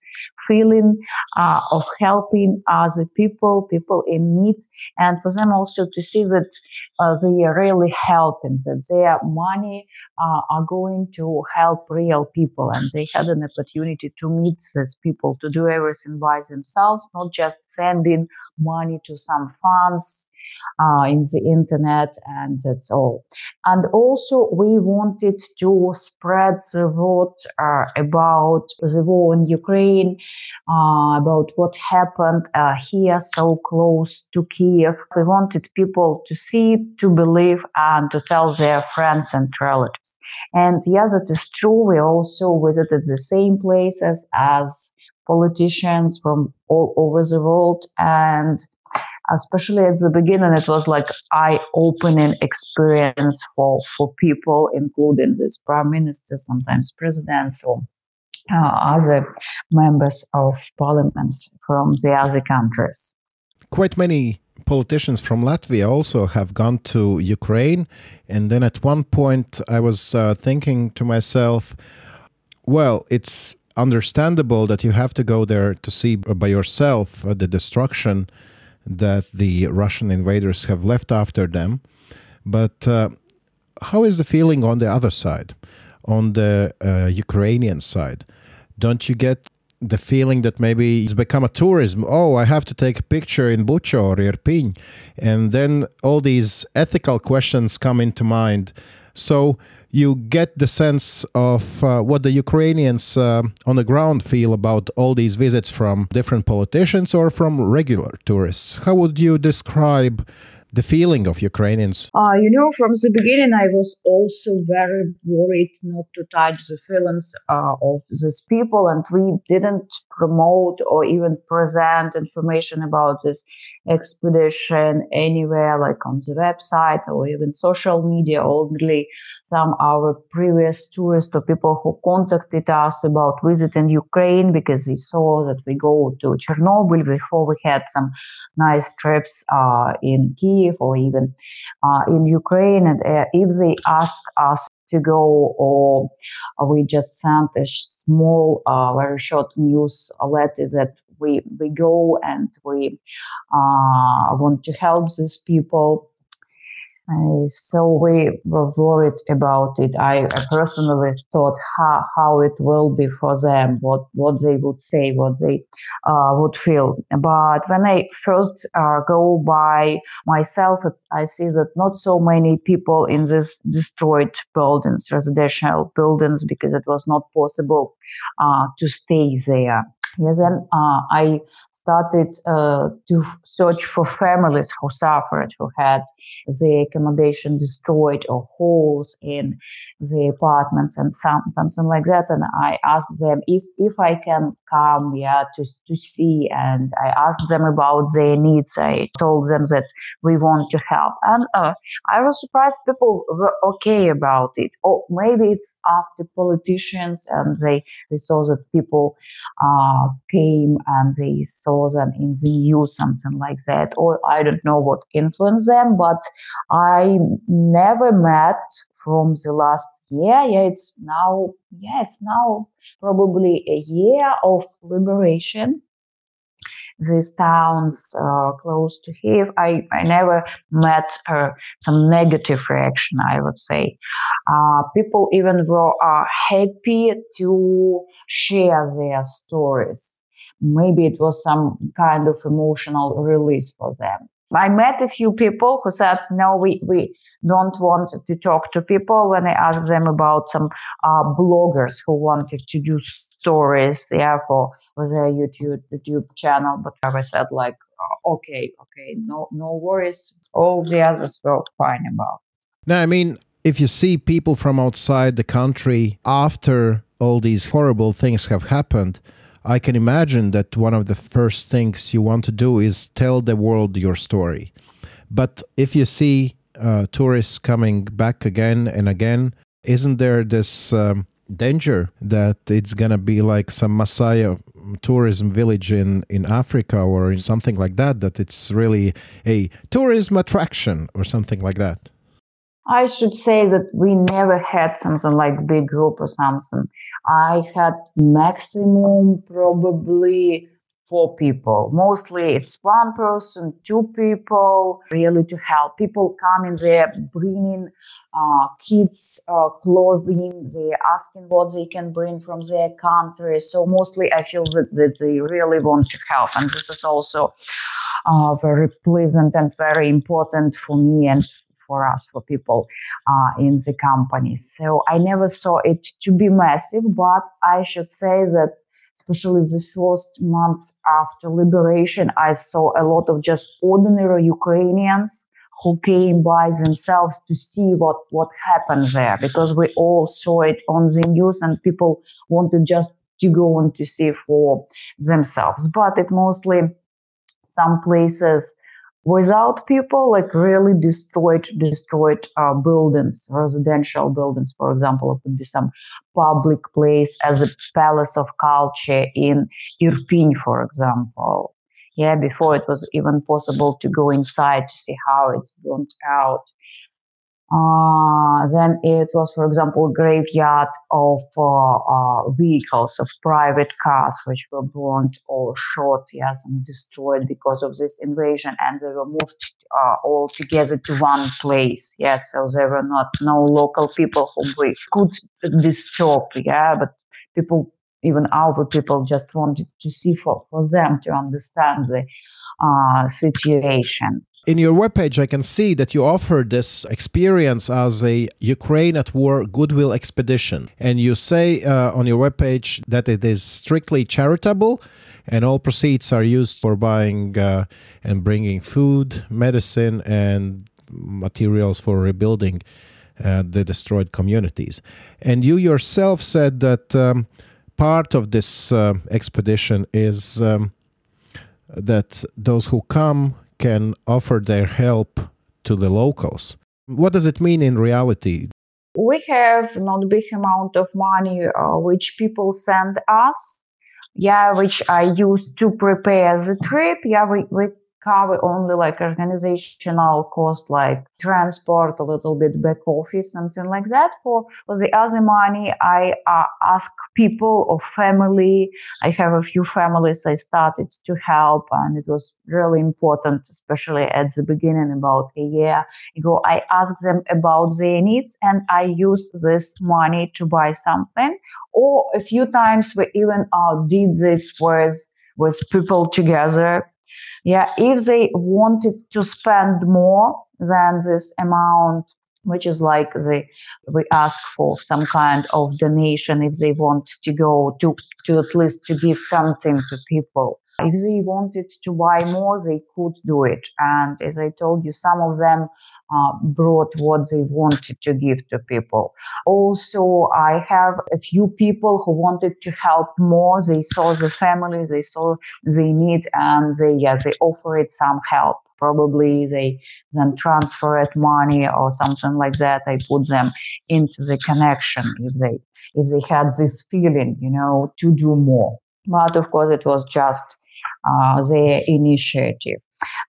feeling uh, of helping other people, people in need, and for them also to see that uh, they are really helping, that their money uh, are going to help real people, and they had an opportunity to meet these people, to do everything by themselves, not just sending money to some funds uh, in the internet, and that's all. And also, we wanted to spread the word uh, about the war in Ukraine, uh, about what happened uh, here so close to Kiev. We wanted people to see, to believe, and to tell their friends and relatives. And yes, it is true. We also visited the same places as politicians from all over the world and especially at the beginning it was like eye-opening experience for for people including this prime minister sometimes presidents or uh, other members of parliaments from the other countries quite many politicians from Latvia also have gone to Ukraine. And then at one point, I was uh, thinking to myself, Well, it's understandable that you have to go there to see by yourself uh, the destruction that the Russian invaders have left after them. But uh, how is the feeling on the other side, on the uh, Ukrainian side? Don't you get the feeling that maybe it's become a tourism. Oh, I have to take a picture in Bucha or Irpin. And then all these ethical questions come into mind. So you get the sense of uh, what the Ukrainians uh, on the ground feel about all these visits from different politicians or from regular tourists. How would you describe the feeling of Ukrainians? Uh, you know, from the beginning, I was also very worried not to touch the feelings uh, of these people, and we didn't promote or even present information about this expedition anywhere, like on the website or even social media. Only some our previous tourists or people who contacted us about visiting Ukraine because they saw that we go to Chernobyl before we had some nice trips uh, in Kiev or even uh, in Ukraine. And uh, if they ask us to go or we just sent a small, uh, very short news letter that we, we go and we uh, want to help these people so we were worried about it. I, I, personally thought how, how it will be for them, what, what they would say, what they uh, would feel. But when I first uh, go by myself, I see that not so many people in these destroyed buildings, residential buildings, because it was not possible uh, to stay there. Then uh, I started uh, to search for families who suffered, who had the accommodation destroyed or holes in the apartments and some, something like that. And I asked them if, if I can come, yeah, to, to see. And I asked them about their needs. I told them that we want to help. And uh, I was surprised people were okay about it. Or maybe it's after politicians and they, they saw that people uh, came and they saw them in the EU, something like that. Or I don't know what influenced them, but I never met from the last year. Yeah, it's now, yeah, it's now probably a year of liberation. These towns uh, close to here, I, I never met uh, some negative reaction, I would say. Uh, people even were uh, happy to share their stories. Maybe it was some kind of emotional release for them. I met a few people who said, no, we, we don't want to talk to people when I asked them about some uh, bloggers who wanted to do stories, yeah, for, their YouTube, YouTube channel. But I said like, uh, okay, okay, no, no worries. All the others were fine about. No, I mean, if you see people from outside the country after all these horrible things have happened, I can imagine that one of the first things you want to do is tell the world your story. But if you see uh, tourists coming back again and again, isn't there this um, danger that it's going to be like some Maasai tourism village in, in Africa or in something like that, that it's really a tourism attraction or something like that? I should say that we never had something like big group or something. I had maximum probably four people. Mostly it's one person, two people, really to help. People come in there bringing uh, kids uh, clothing, they're asking what they can bring from their country. So mostly I feel that, that they really want to help. And this is also uh, very pleasant and very important for me and for us, for people uh, in the company. So I never saw it to be massive, but I should say that especially the first months after liberation, I saw a lot of just ordinary Ukrainians who came by themselves to see what, what happened there because we all saw it on the news and people wanted just to go and to see for themselves. But it mostly some places without people like really destroyed destroyed uh, buildings residential buildings for example it could be some public place as a palace of culture in irpin for example. Yeah before it was even possible to go inside to see how it's burnt out Uh, then it was, for example, graveyard of uh, uh, vehicles, of private cars, which were burned or shot, yes, and destroyed because of this invasion, and they were moved uh, all together to one place. Yes, so there were not no local people who we could disturb, yeah, but people, even our people, just wanted to see for, for them to understand the uh, situation. In your webpage, I can see that you offer this experience as a Ukraine at War Goodwill Expedition. And you say uh, on your webpage that it is strictly charitable and all proceeds are used for buying uh, and bringing food, medicine, and materials for rebuilding uh, the destroyed communities. And you yourself said that um, part of this uh, expedition is um, that those who come can offer their help to the locals. What does it mean in reality? We have not big amount of money uh, which people send us. Yeah, which I use to prepare the trip. Yeah, we, we cover only like organizational cost like transport a little bit back office something like that. For, for the other money i uh, ask people or family. I have a few families i started to help and it was really important especially at the beginning about a year ago. I ask them about their needs and i use this money to buy something. Or a few times we even uh, did this with with people together yeah, if they wanted to spend more than this amount, which is like the we ask for some kind of donation if they want to go to to at least to give something to people. If they wanted to buy more, they could do it. And as I told you, some of them uh, brought what they wanted to give to people. Also, I have a few people who wanted to help more. They saw the family, they saw the need, and they yeah they offered some help. Probably they then transferred money or something like that. I put them into the connection if they if they had this feeling, you know, to do more. But of course, it was just their initiative.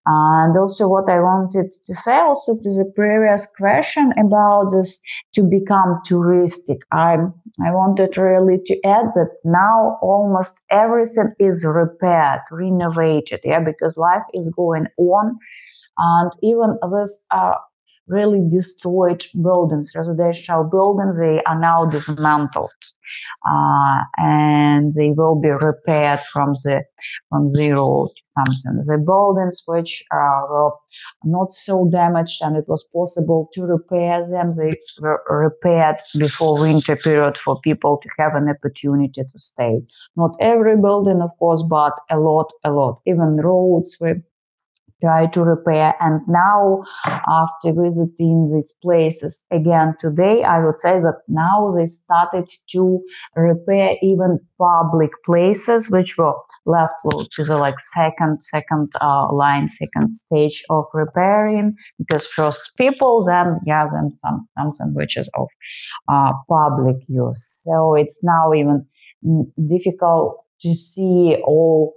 And also, what I wanted to say also to the previous question about this to become touristic, I I wanted really to add that now almost everything is repaired, renovated, yeah, because life is going on, and even this uh, really destroyed buildings, residential buildings, they are now dismantled. Uh, and they will be repaired from the from zero to something. The buildings which uh, were not so damaged and it was possible to repair them, they were repaired before winter period for people to have an opportunity to stay. Not every building, of course, but a lot, a lot. Even roads were try to repair. And now, after visiting these places again today, I would say that now they started to repair even public places which were left to the like second second uh, line, second stage of repairing. Because first people, then yeah, then some something which is of uh, public use. So it's now even mm, difficult to see all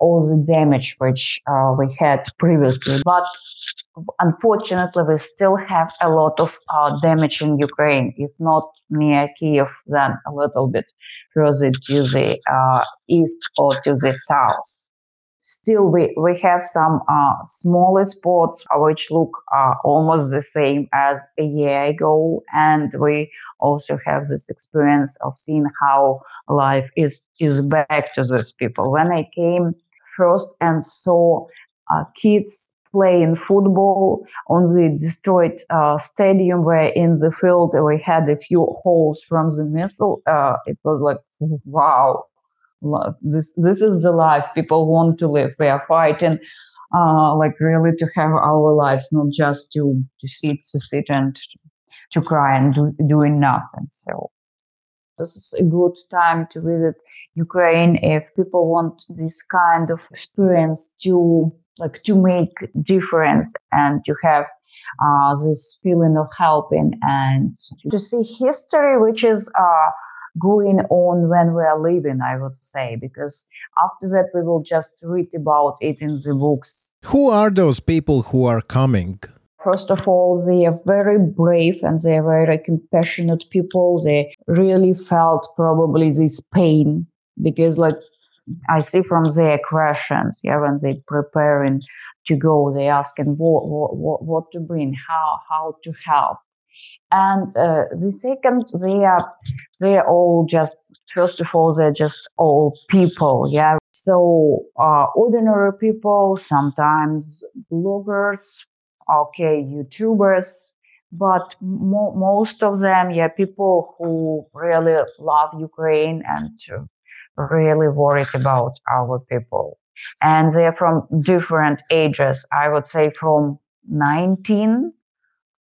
all the damage which uh, we had previously. But unfortunately, we still have a lot of uh, damage in Ukraine, if not near Kiev, then a little bit further to the uh, east or to the south. Still, we, we have some uh, smaller spots which look uh, almost the same as a year ago, and we also have this experience of seeing how life is is back to these people. When I came first and saw uh, kids playing football on the destroyed uh, stadium where in the field we had a few holes from the missile. Uh, it was like, wow, this, this is the life people want to live. We are fighting, uh, like really to have our lives, not just to, to sit, to sit and to cry and do, doing nothing. So this is a good time to visit Ukraine if people want this kind of experience to like to make difference and to have uh, this feeling of helping and to see history, which is uh, going on when we are living, I would say, because after that we will just read about it in the books. Who are those people who are coming? First of all, they are very brave and they are very compassionate people. They really felt probably this pain because, like, I see from their questions, yeah, when they preparing to go, they asking what, what, what to bring, how, how to help. And uh, the second, they are they are all just first of all they're just all people, yeah. So uh, ordinary people, sometimes bloggers, okay, YouTubers, but mo- most of them, yeah, people who really love Ukraine and really worried about our people. And they're from different ages. I would say from 19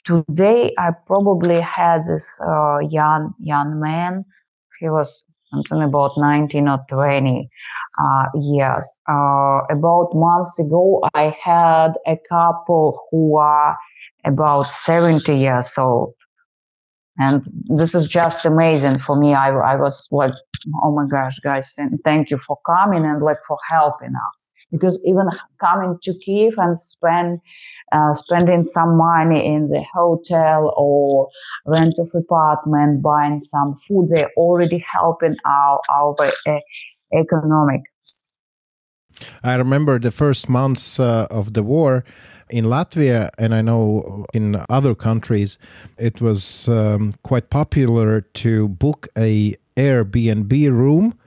today I probably had this uh, young young man. He was something about 19 or 20 uh, years. Uh, about months ago, I had a couple who are about 70 years old. And this is just amazing for me. I, I was like, oh my gosh, guys, thank you for coming and like for helping us. Because even coming to Kiev and spend uh, spending some money in the hotel or rent of apartment, buying some food, they're already helping our our uh, economic. I remember the first months uh, of the war in Latvia, and I know in other countries, it was um, quite popular to book a Airbnb room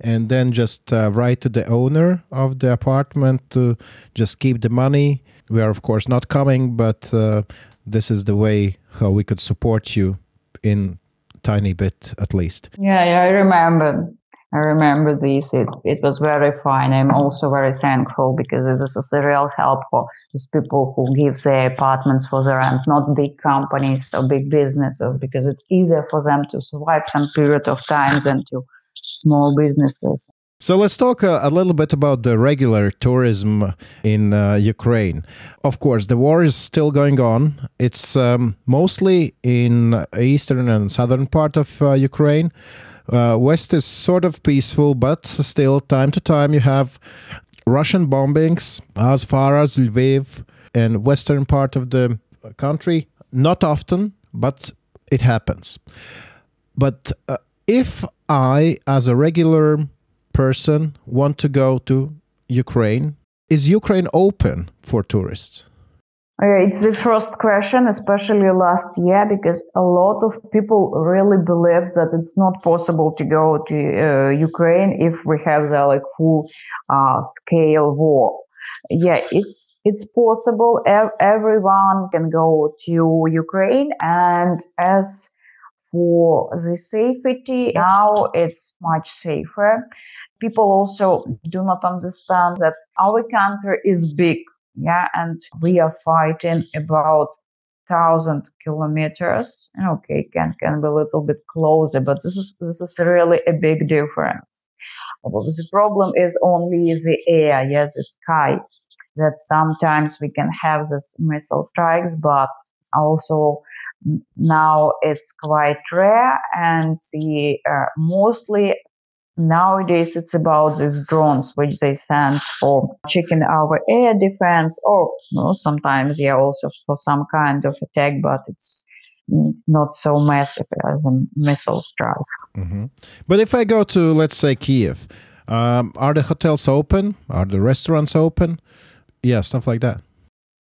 and then just uh, write to the owner of the apartment to just keep the money. We are of course not coming, but uh, this is the way how we could support you in tiny bit at least. Yeah, yeah, I remember. I remember this. It, it was very fine. I'm also very thankful because this is a real help for these people who give their apartments for the rent, not big companies or big businesses, because it's easier for them to survive some period of time than to small businesses. So let's talk a, a, little bit about the regular tourism in uh, Ukraine. Of course, the war is still going on. It's um, mostly in eastern and southern part of uh, Ukraine. Uh, West is sort of peaceful, but still, time to time, you have Russian bombings as far as Lviv and western part of the country. Not often, but it happens. But uh, if I, as a regular person, want to go to Ukraine, is Ukraine open for tourists? It's the first question, especially last year, because a lot of people really believe that it's not possible to go to uh, Ukraine if we have the like full uh, scale war. Yeah, it's it's possible. Ev- everyone can go to Ukraine, and as for the safety, now it's much safer. People also do not understand that our country is big yeah and we are fighting about thousand kilometers. Okay can can be a little bit closer but this is this is really a big difference. The problem is only the air. Yes the sky that sometimes we can have this missile strikes but also now it's quite rare and the uh, mostly Nowadays, it's about these drones which they send for checking our air defense, or you know, sometimes yeah, also for some kind of attack, but it's not so massive as a missile strike. Mm-hmm. But if I go to, let's say, Kiev, um, are the hotels open? Are the restaurants open? Yeah, stuff like that.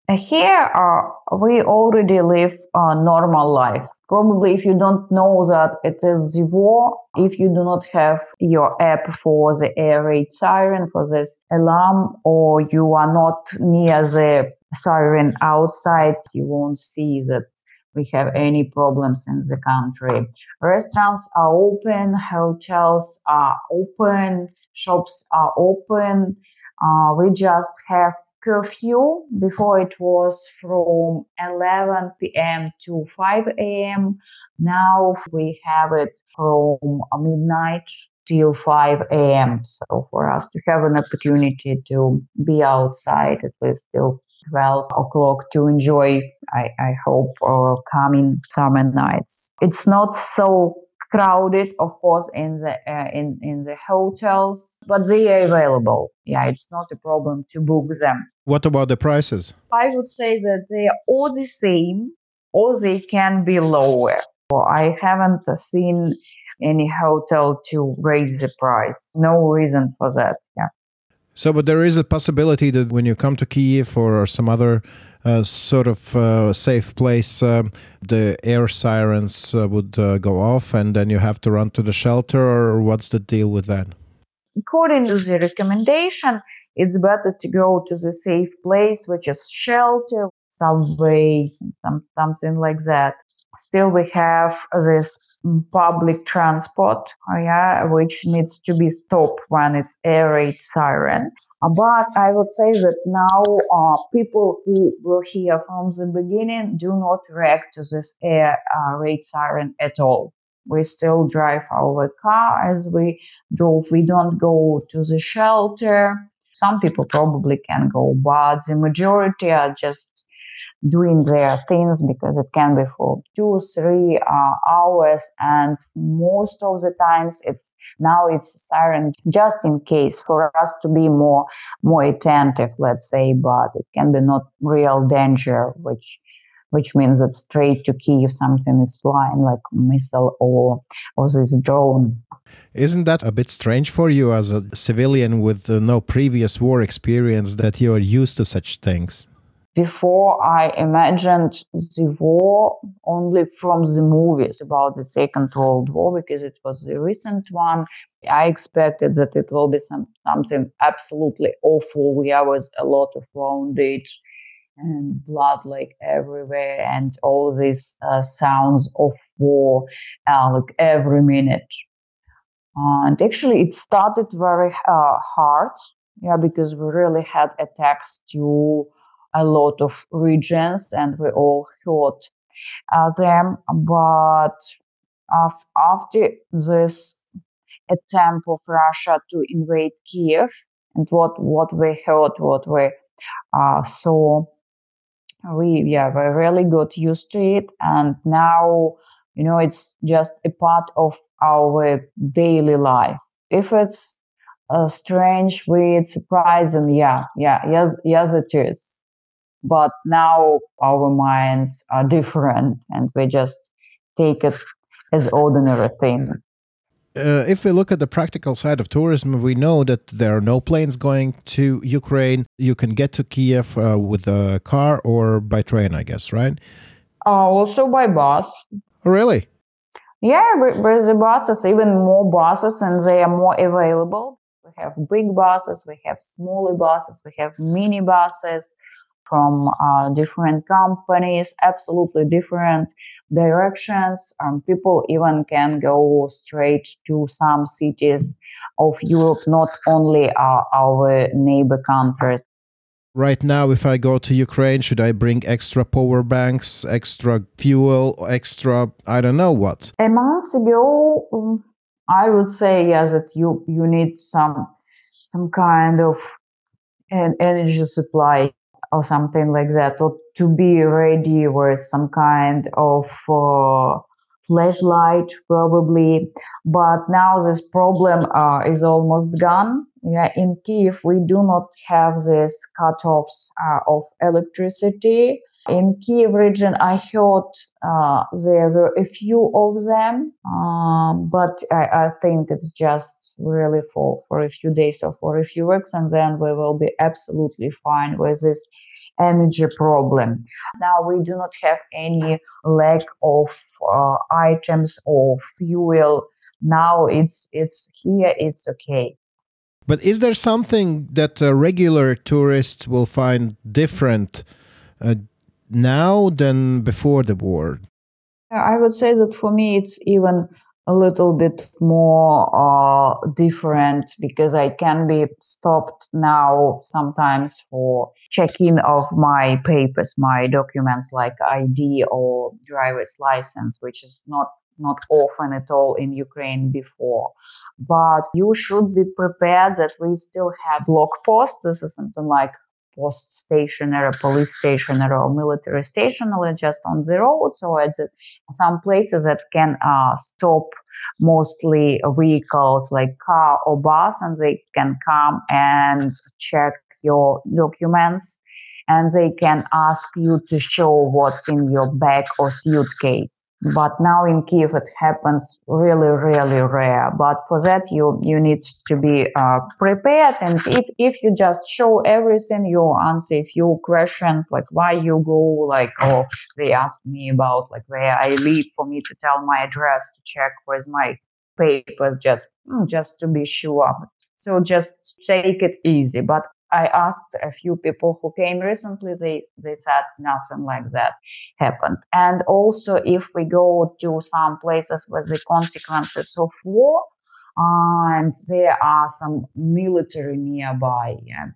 Here, uh, we already live a normal life probably if you don't know that it is the war, if you do not have your app for the air raid siren, for this alarm, or you are not near the siren outside, you won't see that we have any problems in the country. Restaurants are open, hotels are open, shops are open. Uh, we just have curfew. Before it was from 11 p.m. to 5 a.m. Now we have it from midnight till 5 a.m. So for us to have an opportunity to be outside at least till 12 o'clock to enjoy, I, I hope, uh, coming summer nights. It's not so crowded, of course, in the uh, in in the hotels, but they are available. Yeah, it's not a problem to book them. What about the prices? I would say that they are all the same, or they can be lower. I haven't seen any hotel to raise the price. No reason for that. Yeah. So, but there is a possibility that when you come to Kiev or some other uh, sort of uh, safe place, uh, the air sirens uh, would uh, go off and then you have to run to the shelter, or what's the deal with that? According to the recommendation, it's better to go to the safe place, which is shelter, subways, some, something like that. Still, we have this public transport, yeah, which needs to be stopped when it's air raid siren. But I would say that now uh, people who were here from the beginning do not react to this air uh, raid siren at all. We still drive our car as we drove. We don't go to the shelter. Some people probably can go, but the majority are just doing their things because it can be for two, three uh, hours, and most of the times it's now it's siren just in case for us to be more more attentive, let's say, but it can be not real danger, which which means that straight to Kiev something is flying like missile or or this drone. Isn't that a bit strange for you as a civilian with uh, no previous war experience that you are used to such things? Before I imagined the war only from the movies about the Second World War because it was the recent one. I expected that it will be some something absolutely awful. There was a lot of wounded and blood like everywhere, and all these uh, sounds of war uh, like every minute. And actually, it started very uh, hard, yeah, because we really had attacks to a lot of regions and we all heard uh, them. But after this attempt of Russia to invade Kiev and what, what we heard, what we uh, saw, we yeah we really got used to it and now you know it's just a part of our daily life if it's uh, strange weird surprising yeah yeah yes yes it is but now our minds are different and we just take it as ordinary thing. Uh, if we look at the practical side of tourism, we know that there are no planes going to Ukraine. You can get to Kiev uh, with a car or by train, I guess, right? Uh, also by bus. Oh, really? Yeah, with, the buses, even more buses, and they are more available. We have big buses, we have smaller buses, we have mini buses from uh, different companies, absolutely different directions. Um, people even can go straight to some cities of Europe, not only uh, our neighbor countries. Right now, if I go to Ukraine, should I bring extra power banks, extra fuel, extra I don't know what? A month ago, um, I would say yes that you you need some some kind of an energy supply or something like that, or to be ready with some kind of uh, flashlight probably. But now this problem uh, is almost gone. Yeah, in Kiev we do not have these cutoffs uh, of electricity. In Kiev region, I heard uh, there were a few of them, um, but I, I, think it's just really for, for a few days or for a few weeks, and then we will be absolutely fine with this energy problem. Now we do not have any lack of uh, items or fuel. Now it's it's here. It's okay. But is there something that a regular tourist will find different uh, now than before the war? I would say that for me, it's even a little bit more uh, different because I can be stopped now sometimes for checking of my papers, my documents like ID or driver's license, which is not not often at all in Ukraine before. But you should be prepared that we still have block posts. This is something like post station or a police station or a military station, or just on the road. So it's some places that can uh, stop mostly vehicles like car or bus, and they can come and check your documents, and they can ask you to show what's in your bag or suitcase but now in Kiev it happens really, really rare. But for that, you you need to be uh, prepared. And if if you just show everything, you answer a few questions like why you go, like oh they asked me about like where I live for me to tell my address to check with my papers, just mm, just to be sure. So just take it easy. But I asked a few people who came recently, they, they said nothing like that happened. And also, if we go to some places with the consequences of war, uh, and there are some military nearby, yeah,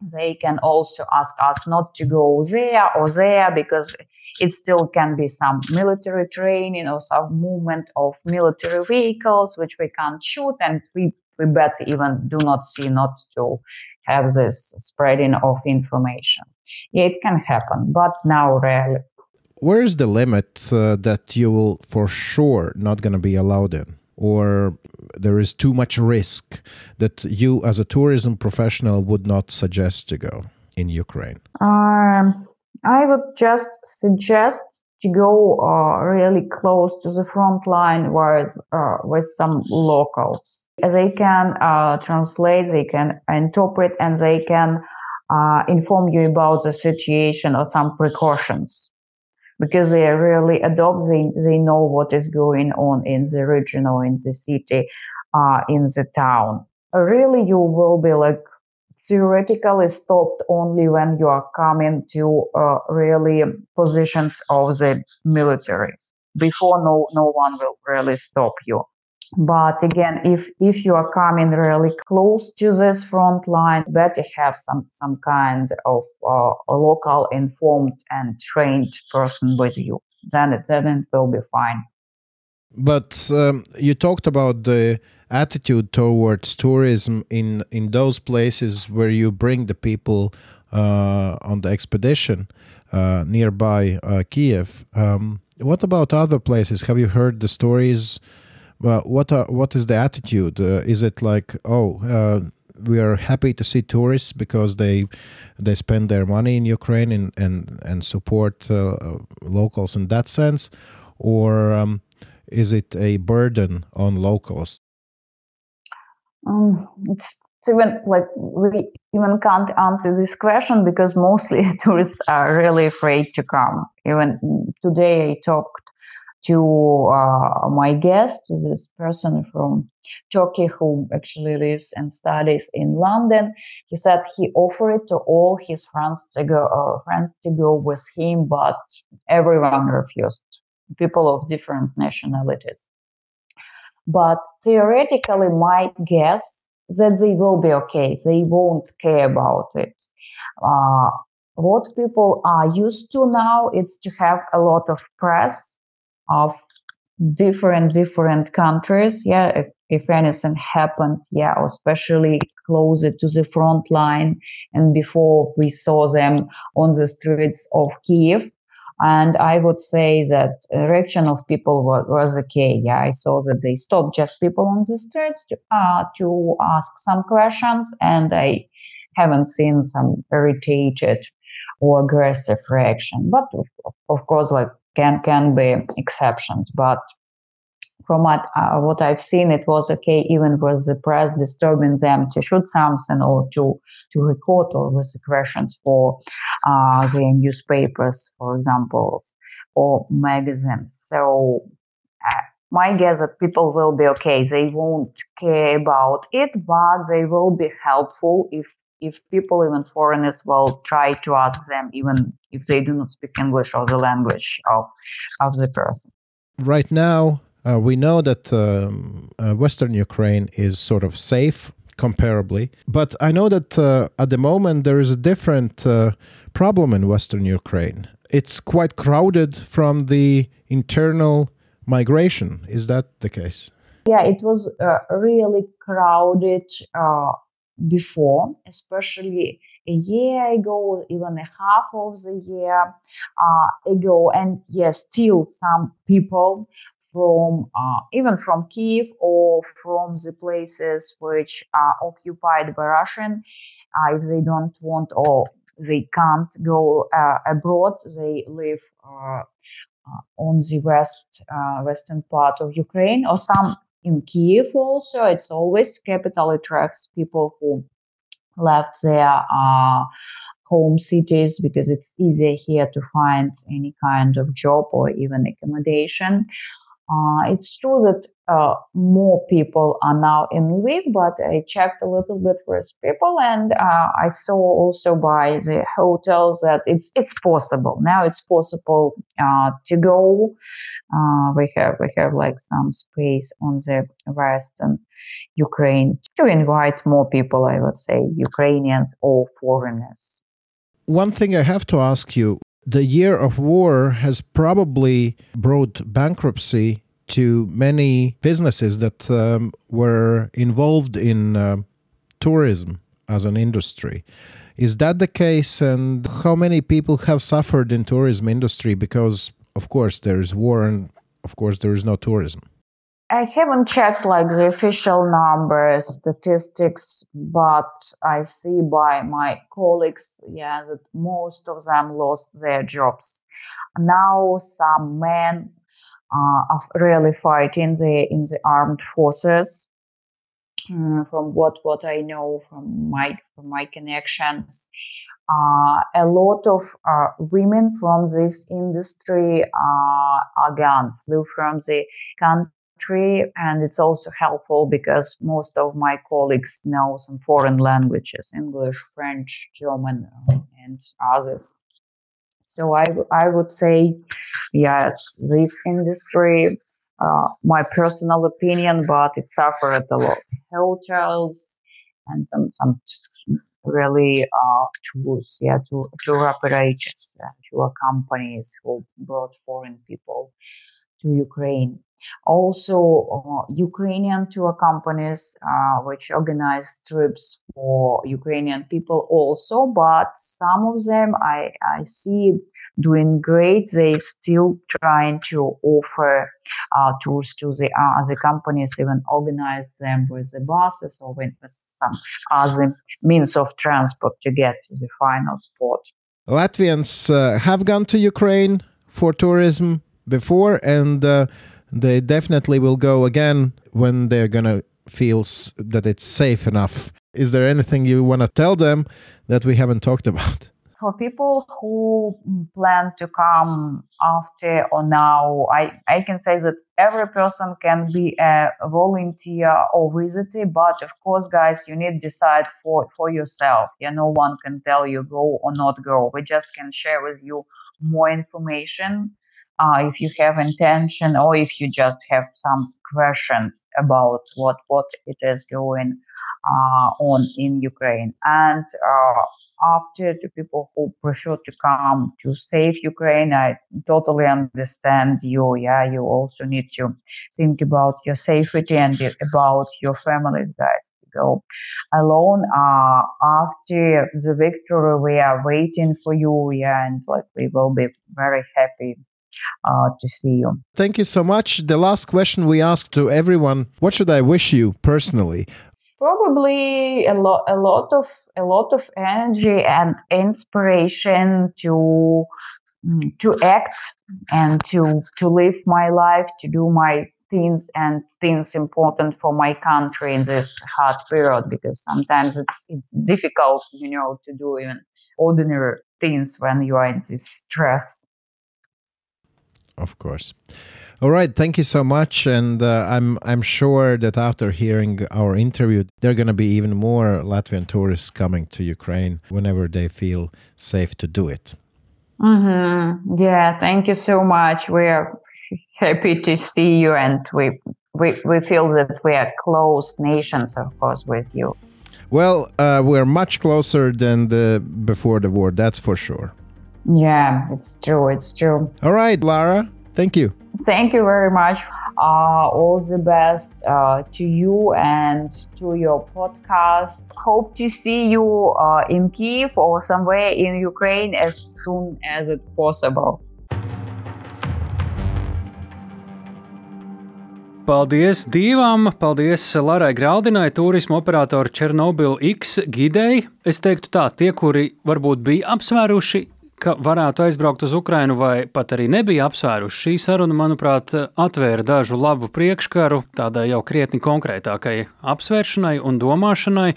they can also ask us not to go there or there because it still can be some military training or some movement of military vehicles which we can't shoot and we we better even do not see not to have this spreading of information. Yeah, it can happen, but now rarely. Where is the limit uh, that you will for sure not going to be allowed in? Or there is too much risk that you, as a tourism professional, would not suggest to go in Ukraine? Um, I would just suggest to go uh, really close to the front line with, uh, with some locals. They can uh, translate, they can interpret, and they can uh, inform you about the situation or some precautions. Because they are really adopt, they, they know what is going on in the region or in the city, uh, in the town. Really, you will be like theoretically stopped only when you are coming to uh, really positions of the military. Before, no, no one will really stop you. But again, if if you are coming really close to this front line, better have some some kind of uh, local informed and trained person with you. Then it then it will be fine. But um, you talked about the attitude towards tourism in in those places where you bring the people uh, on the expedition uh, nearby uh, Kiev. Um, what about other places? Have you heard the stories? Well, what are, what is the attitude? Uh, is it like oh? Uh, we are happy to see tourists because they they spend their money in Ukraine and and and support uh, locals in that sense, or um, is it a burden on locals? Um, it's even like we even can't answer this question because mostly tourists are really afraid to come. Even today, I talked to uh, my guest, this person from Turkey who actually lives and studies in London. He said he offered to all his friends to go, uh, friends to go with him, but everyone refused people of different nationalities. But theoretically, my guess that they will be okay. They won't care about it. Uh, what people are used to now is to have a lot of press of different different countries. Yeah, if, if anything happened, yeah, especially closer to the front line, and before we saw them on the streets of Kiev, and I would say that reaction of people was, was okay. Yeah, I saw that they stopped just people on the streets to, uh, to ask some questions, and I haven't seen some irritated or aggressive reaction. But of, of course, like can can be exceptions. But from what, uh, what I've seen, it was okay even with the press disturbing them to shoot something or to, to record all with the questions for uh, the newspapers, for example, or magazines. So uh, my guess that people will be okay. They won't care about it, but they will be helpful if if people, even foreigners, will try to ask them, even if they do not speak English or the language of of the person. Right now, uh, we know that um, uh, Western Ukraine is sort of safe comparably, but I know that uh, at the moment there is a different uh, problem in Western Ukraine. It's quite crowded from the internal migration. Is that the case? Yeah, it was uh, really crowded uh, before, especially a year ago, even a half of the year uh, ago, and yes, still some people from uh, even from Kiev or from the places which are occupied by Russian, uh, if they don't want or they can't go uh, abroad, they live uh, uh, on the west western part of Ukraine or some in Kiev also. It's always capital attracts people who left their home cities because it's easier here to find any kind of job or even accommodation. Uh, it's true that uh, more people are now in Lviv, but I checked a little bit with people, and uh, I saw also by the hotels that it's it's possible now. It's possible uh, to go. Uh, we have we have like some space on the western Ukraine to invite more people. I would say Ukrainians or foreigners. One thing I have to ask you the year of war has probably brought bankruptcy to many businesses that um, were involved in uh, tourism as an industry. Is that the case? And how many people have suffered in tourism industry because, of course, there is war and, of course, there is no tourism? I haven't checked like the official numbers, statistics, but I see by my colleagues, yeah, that most of them lost their jobs. Now some men uh, are really fighting the in the armed forces. Uh, from what what I know from my from my connections, uh, a lot of uh, women from this industry uh, gone, flew from the country and it's also helpful because most of my colleagues know some foreign languages english french german and others. So i, I would say yes this industry uh, my personal opinion but it suffered a lot. Hotels and some some really uh, tools yeah to tour operators uh, tour companies who brought foreign people to ukraine also, uh, Ukrainian tour companies uh, which organize trips for Ukrainian people also, but some of them I, I see doing great. They still trying to offer uh, tours to the uh, other companies, even organize them with the buses or with some other means of transport to get to the final spot. Latvians uh, have gone to Ukraine for tourism before and uh, they definitely will go again when they're gonna feel that it's safe enough. Is there anything you want to tell them that we haven't talked about? For people who plan to come after or now, I, I can say that every person can be a volunteer or visitor, but of course, guys, you need to decide for, for yourself. Yeah, no one can tell you go or not go. We just can share with you more information uh, if you have intention or if you just have some questions about what what it is going uh, on in Ukraine. And uh, after the people who prefer to come to save Ukraine, I totally understand you. Yeah, you also need to think about your safety and about your families, guys. Go alone. Uh, after the victory, we are waiting for you. Yeah, and like we will be very happy uh, to see you. Thank you so much. The last question we ask to everyone: What should I wish you personally? Probably a lot, a lot of, a lot of energy and inspiration to mm, to act and to to live my life, to do my things and things important for my country in this hard period because sometimes it's it's difficult, you know, to do even ordinary things when you are in this stress of course. All right, thank you so much, and uh, I'm I'm sure that after hearing our interview, there are going to be even more Latvian tourists coming to Ukraine whenever they feel safe to do it. Mm-hmm. Yeah, thank you so much. We're happy to see you, and we we we feel that we are close nations, of course, with you. Well, uh, we're much closer than the before the war. That's for sure. Yeah, it's true. It's true. All right, Lara. Thank you. Thank you very much. Uh, all the best uh, to you and to your podcast. Hope to see you uh, in Kiev or somewhere in Ukraine as soon as it possible. Paldies divām! Paldies Larai Graldinai, turisma operatora Černobila X gidei. Es teiktu tā, tie, kuri varbūt bija apsvēruši, ka varētu aizbraukt uz Ukrajinu, vai pat arī nebija apsvēruši. Šī saruna, manuprāt, atvēra dažu labu priekškaru tādai jau krietni konkrētākai apsvēršanai un domāšanai.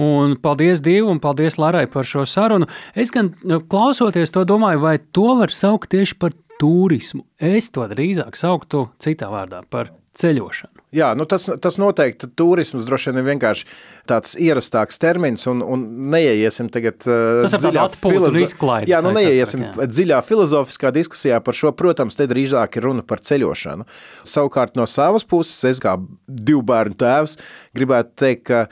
Un paldies Dievam un paldies Larai par šo sarunu. Es gan nu, klausoties to domāju, vai to var saukt tieši par turismu. Es to drīzāk sauktu citā vārdā par ceļošanu. Jā, nu tas, tas noteikti turisms droši vien ir vienkārši tāds ierastāks termins, un, un neieiesim tagad uh, dziļā filozofijā. Jā, nu neieiesim jā. dziļā filozofiskā diskusijā par šo. Protams, te drīzāk ir runa par ceļošanu. Savukārt no savas puses, es kā divu bērnu tēvs gribētu teikt, ka,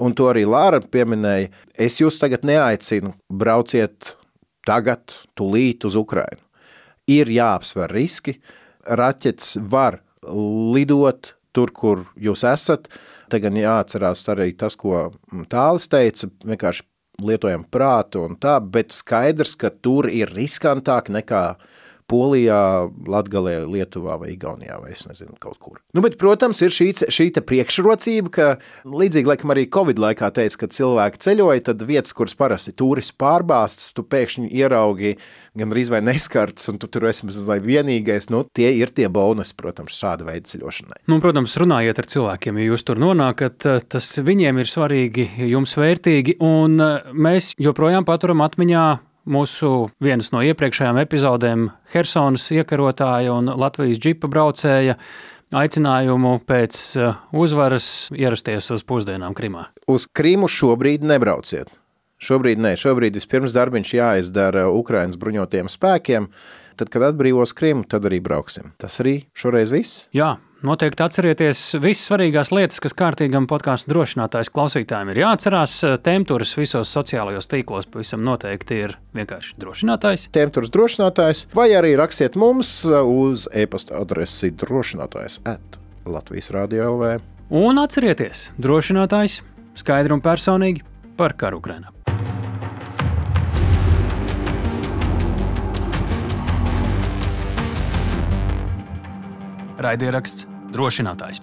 un to arī Lāra pieminēja, es jūs tagad neaicinu brauciet tagad, tūlīt uz Ukrajinu. Ir jāapsver riski, raķetes var lidot tur, kur jūs esat. Te gan jāatcerās arī tas, ko Tālis teica, vienkārši lietojam prātu un tā, bet skaidrs, ka tur ir riskantāk nekā Polijā, Latgalē, Lietuvā vai Igaunijā vai es nezinu, kaut kur. Nu, bet, protams, ir šī, šī priekšrocība, ka līdzīgi, laikam arī Covid laikā teica, kad cilvēki ceļoja, tad vietas, kuras parasti turisti pārbāstas, tu pēkšņi ieraugi gan arī vai neskarts, un tu tur esi vai vienīgais, nu, tie ir tie bonusi, protams, šāda veida ceļošanai. Nu, protams, runājiet ar cilvēkiem, ja jūs tur nonākat, tas viņiem ir svarīgi, jums vērtīgi, un mēs joprojām paturam atmiņā mūsu vienas no iepriekšējām epizodēm Helsonas iekarotāja un Latvijas džipa braucēja aicinājumu pēc uh, uzvaras ierasties uz pusdienām Krimā. Uz Krimu šobrīd nebrauciet. Šobrīd nē, šobrīd vispirms darbiņš jāizdara Ukraiņas bruņotajiem spēkiem. Tad, kad atbrīvos Krimu, tad arī brauksim. Tas arī šoreiz viss. Jā, Noteikti atcerieties visas svarīgās lietas, kas kārtīgam podkāstu drošinātājs klausītājiem ir jāatcerās. Tēmturis visos sociālajos tīklos pavisam noteikti ir vienkārši drošinātājs. Tēmturis drošinātājs, vai arī rakstiet mums uz e-pasta adresi drošinātājs at Latvijas Rādio LV. Un atcerieties, drošinātājs skaidri un personīgi par karu Ukrainā. Raidieraksts drošinātājs.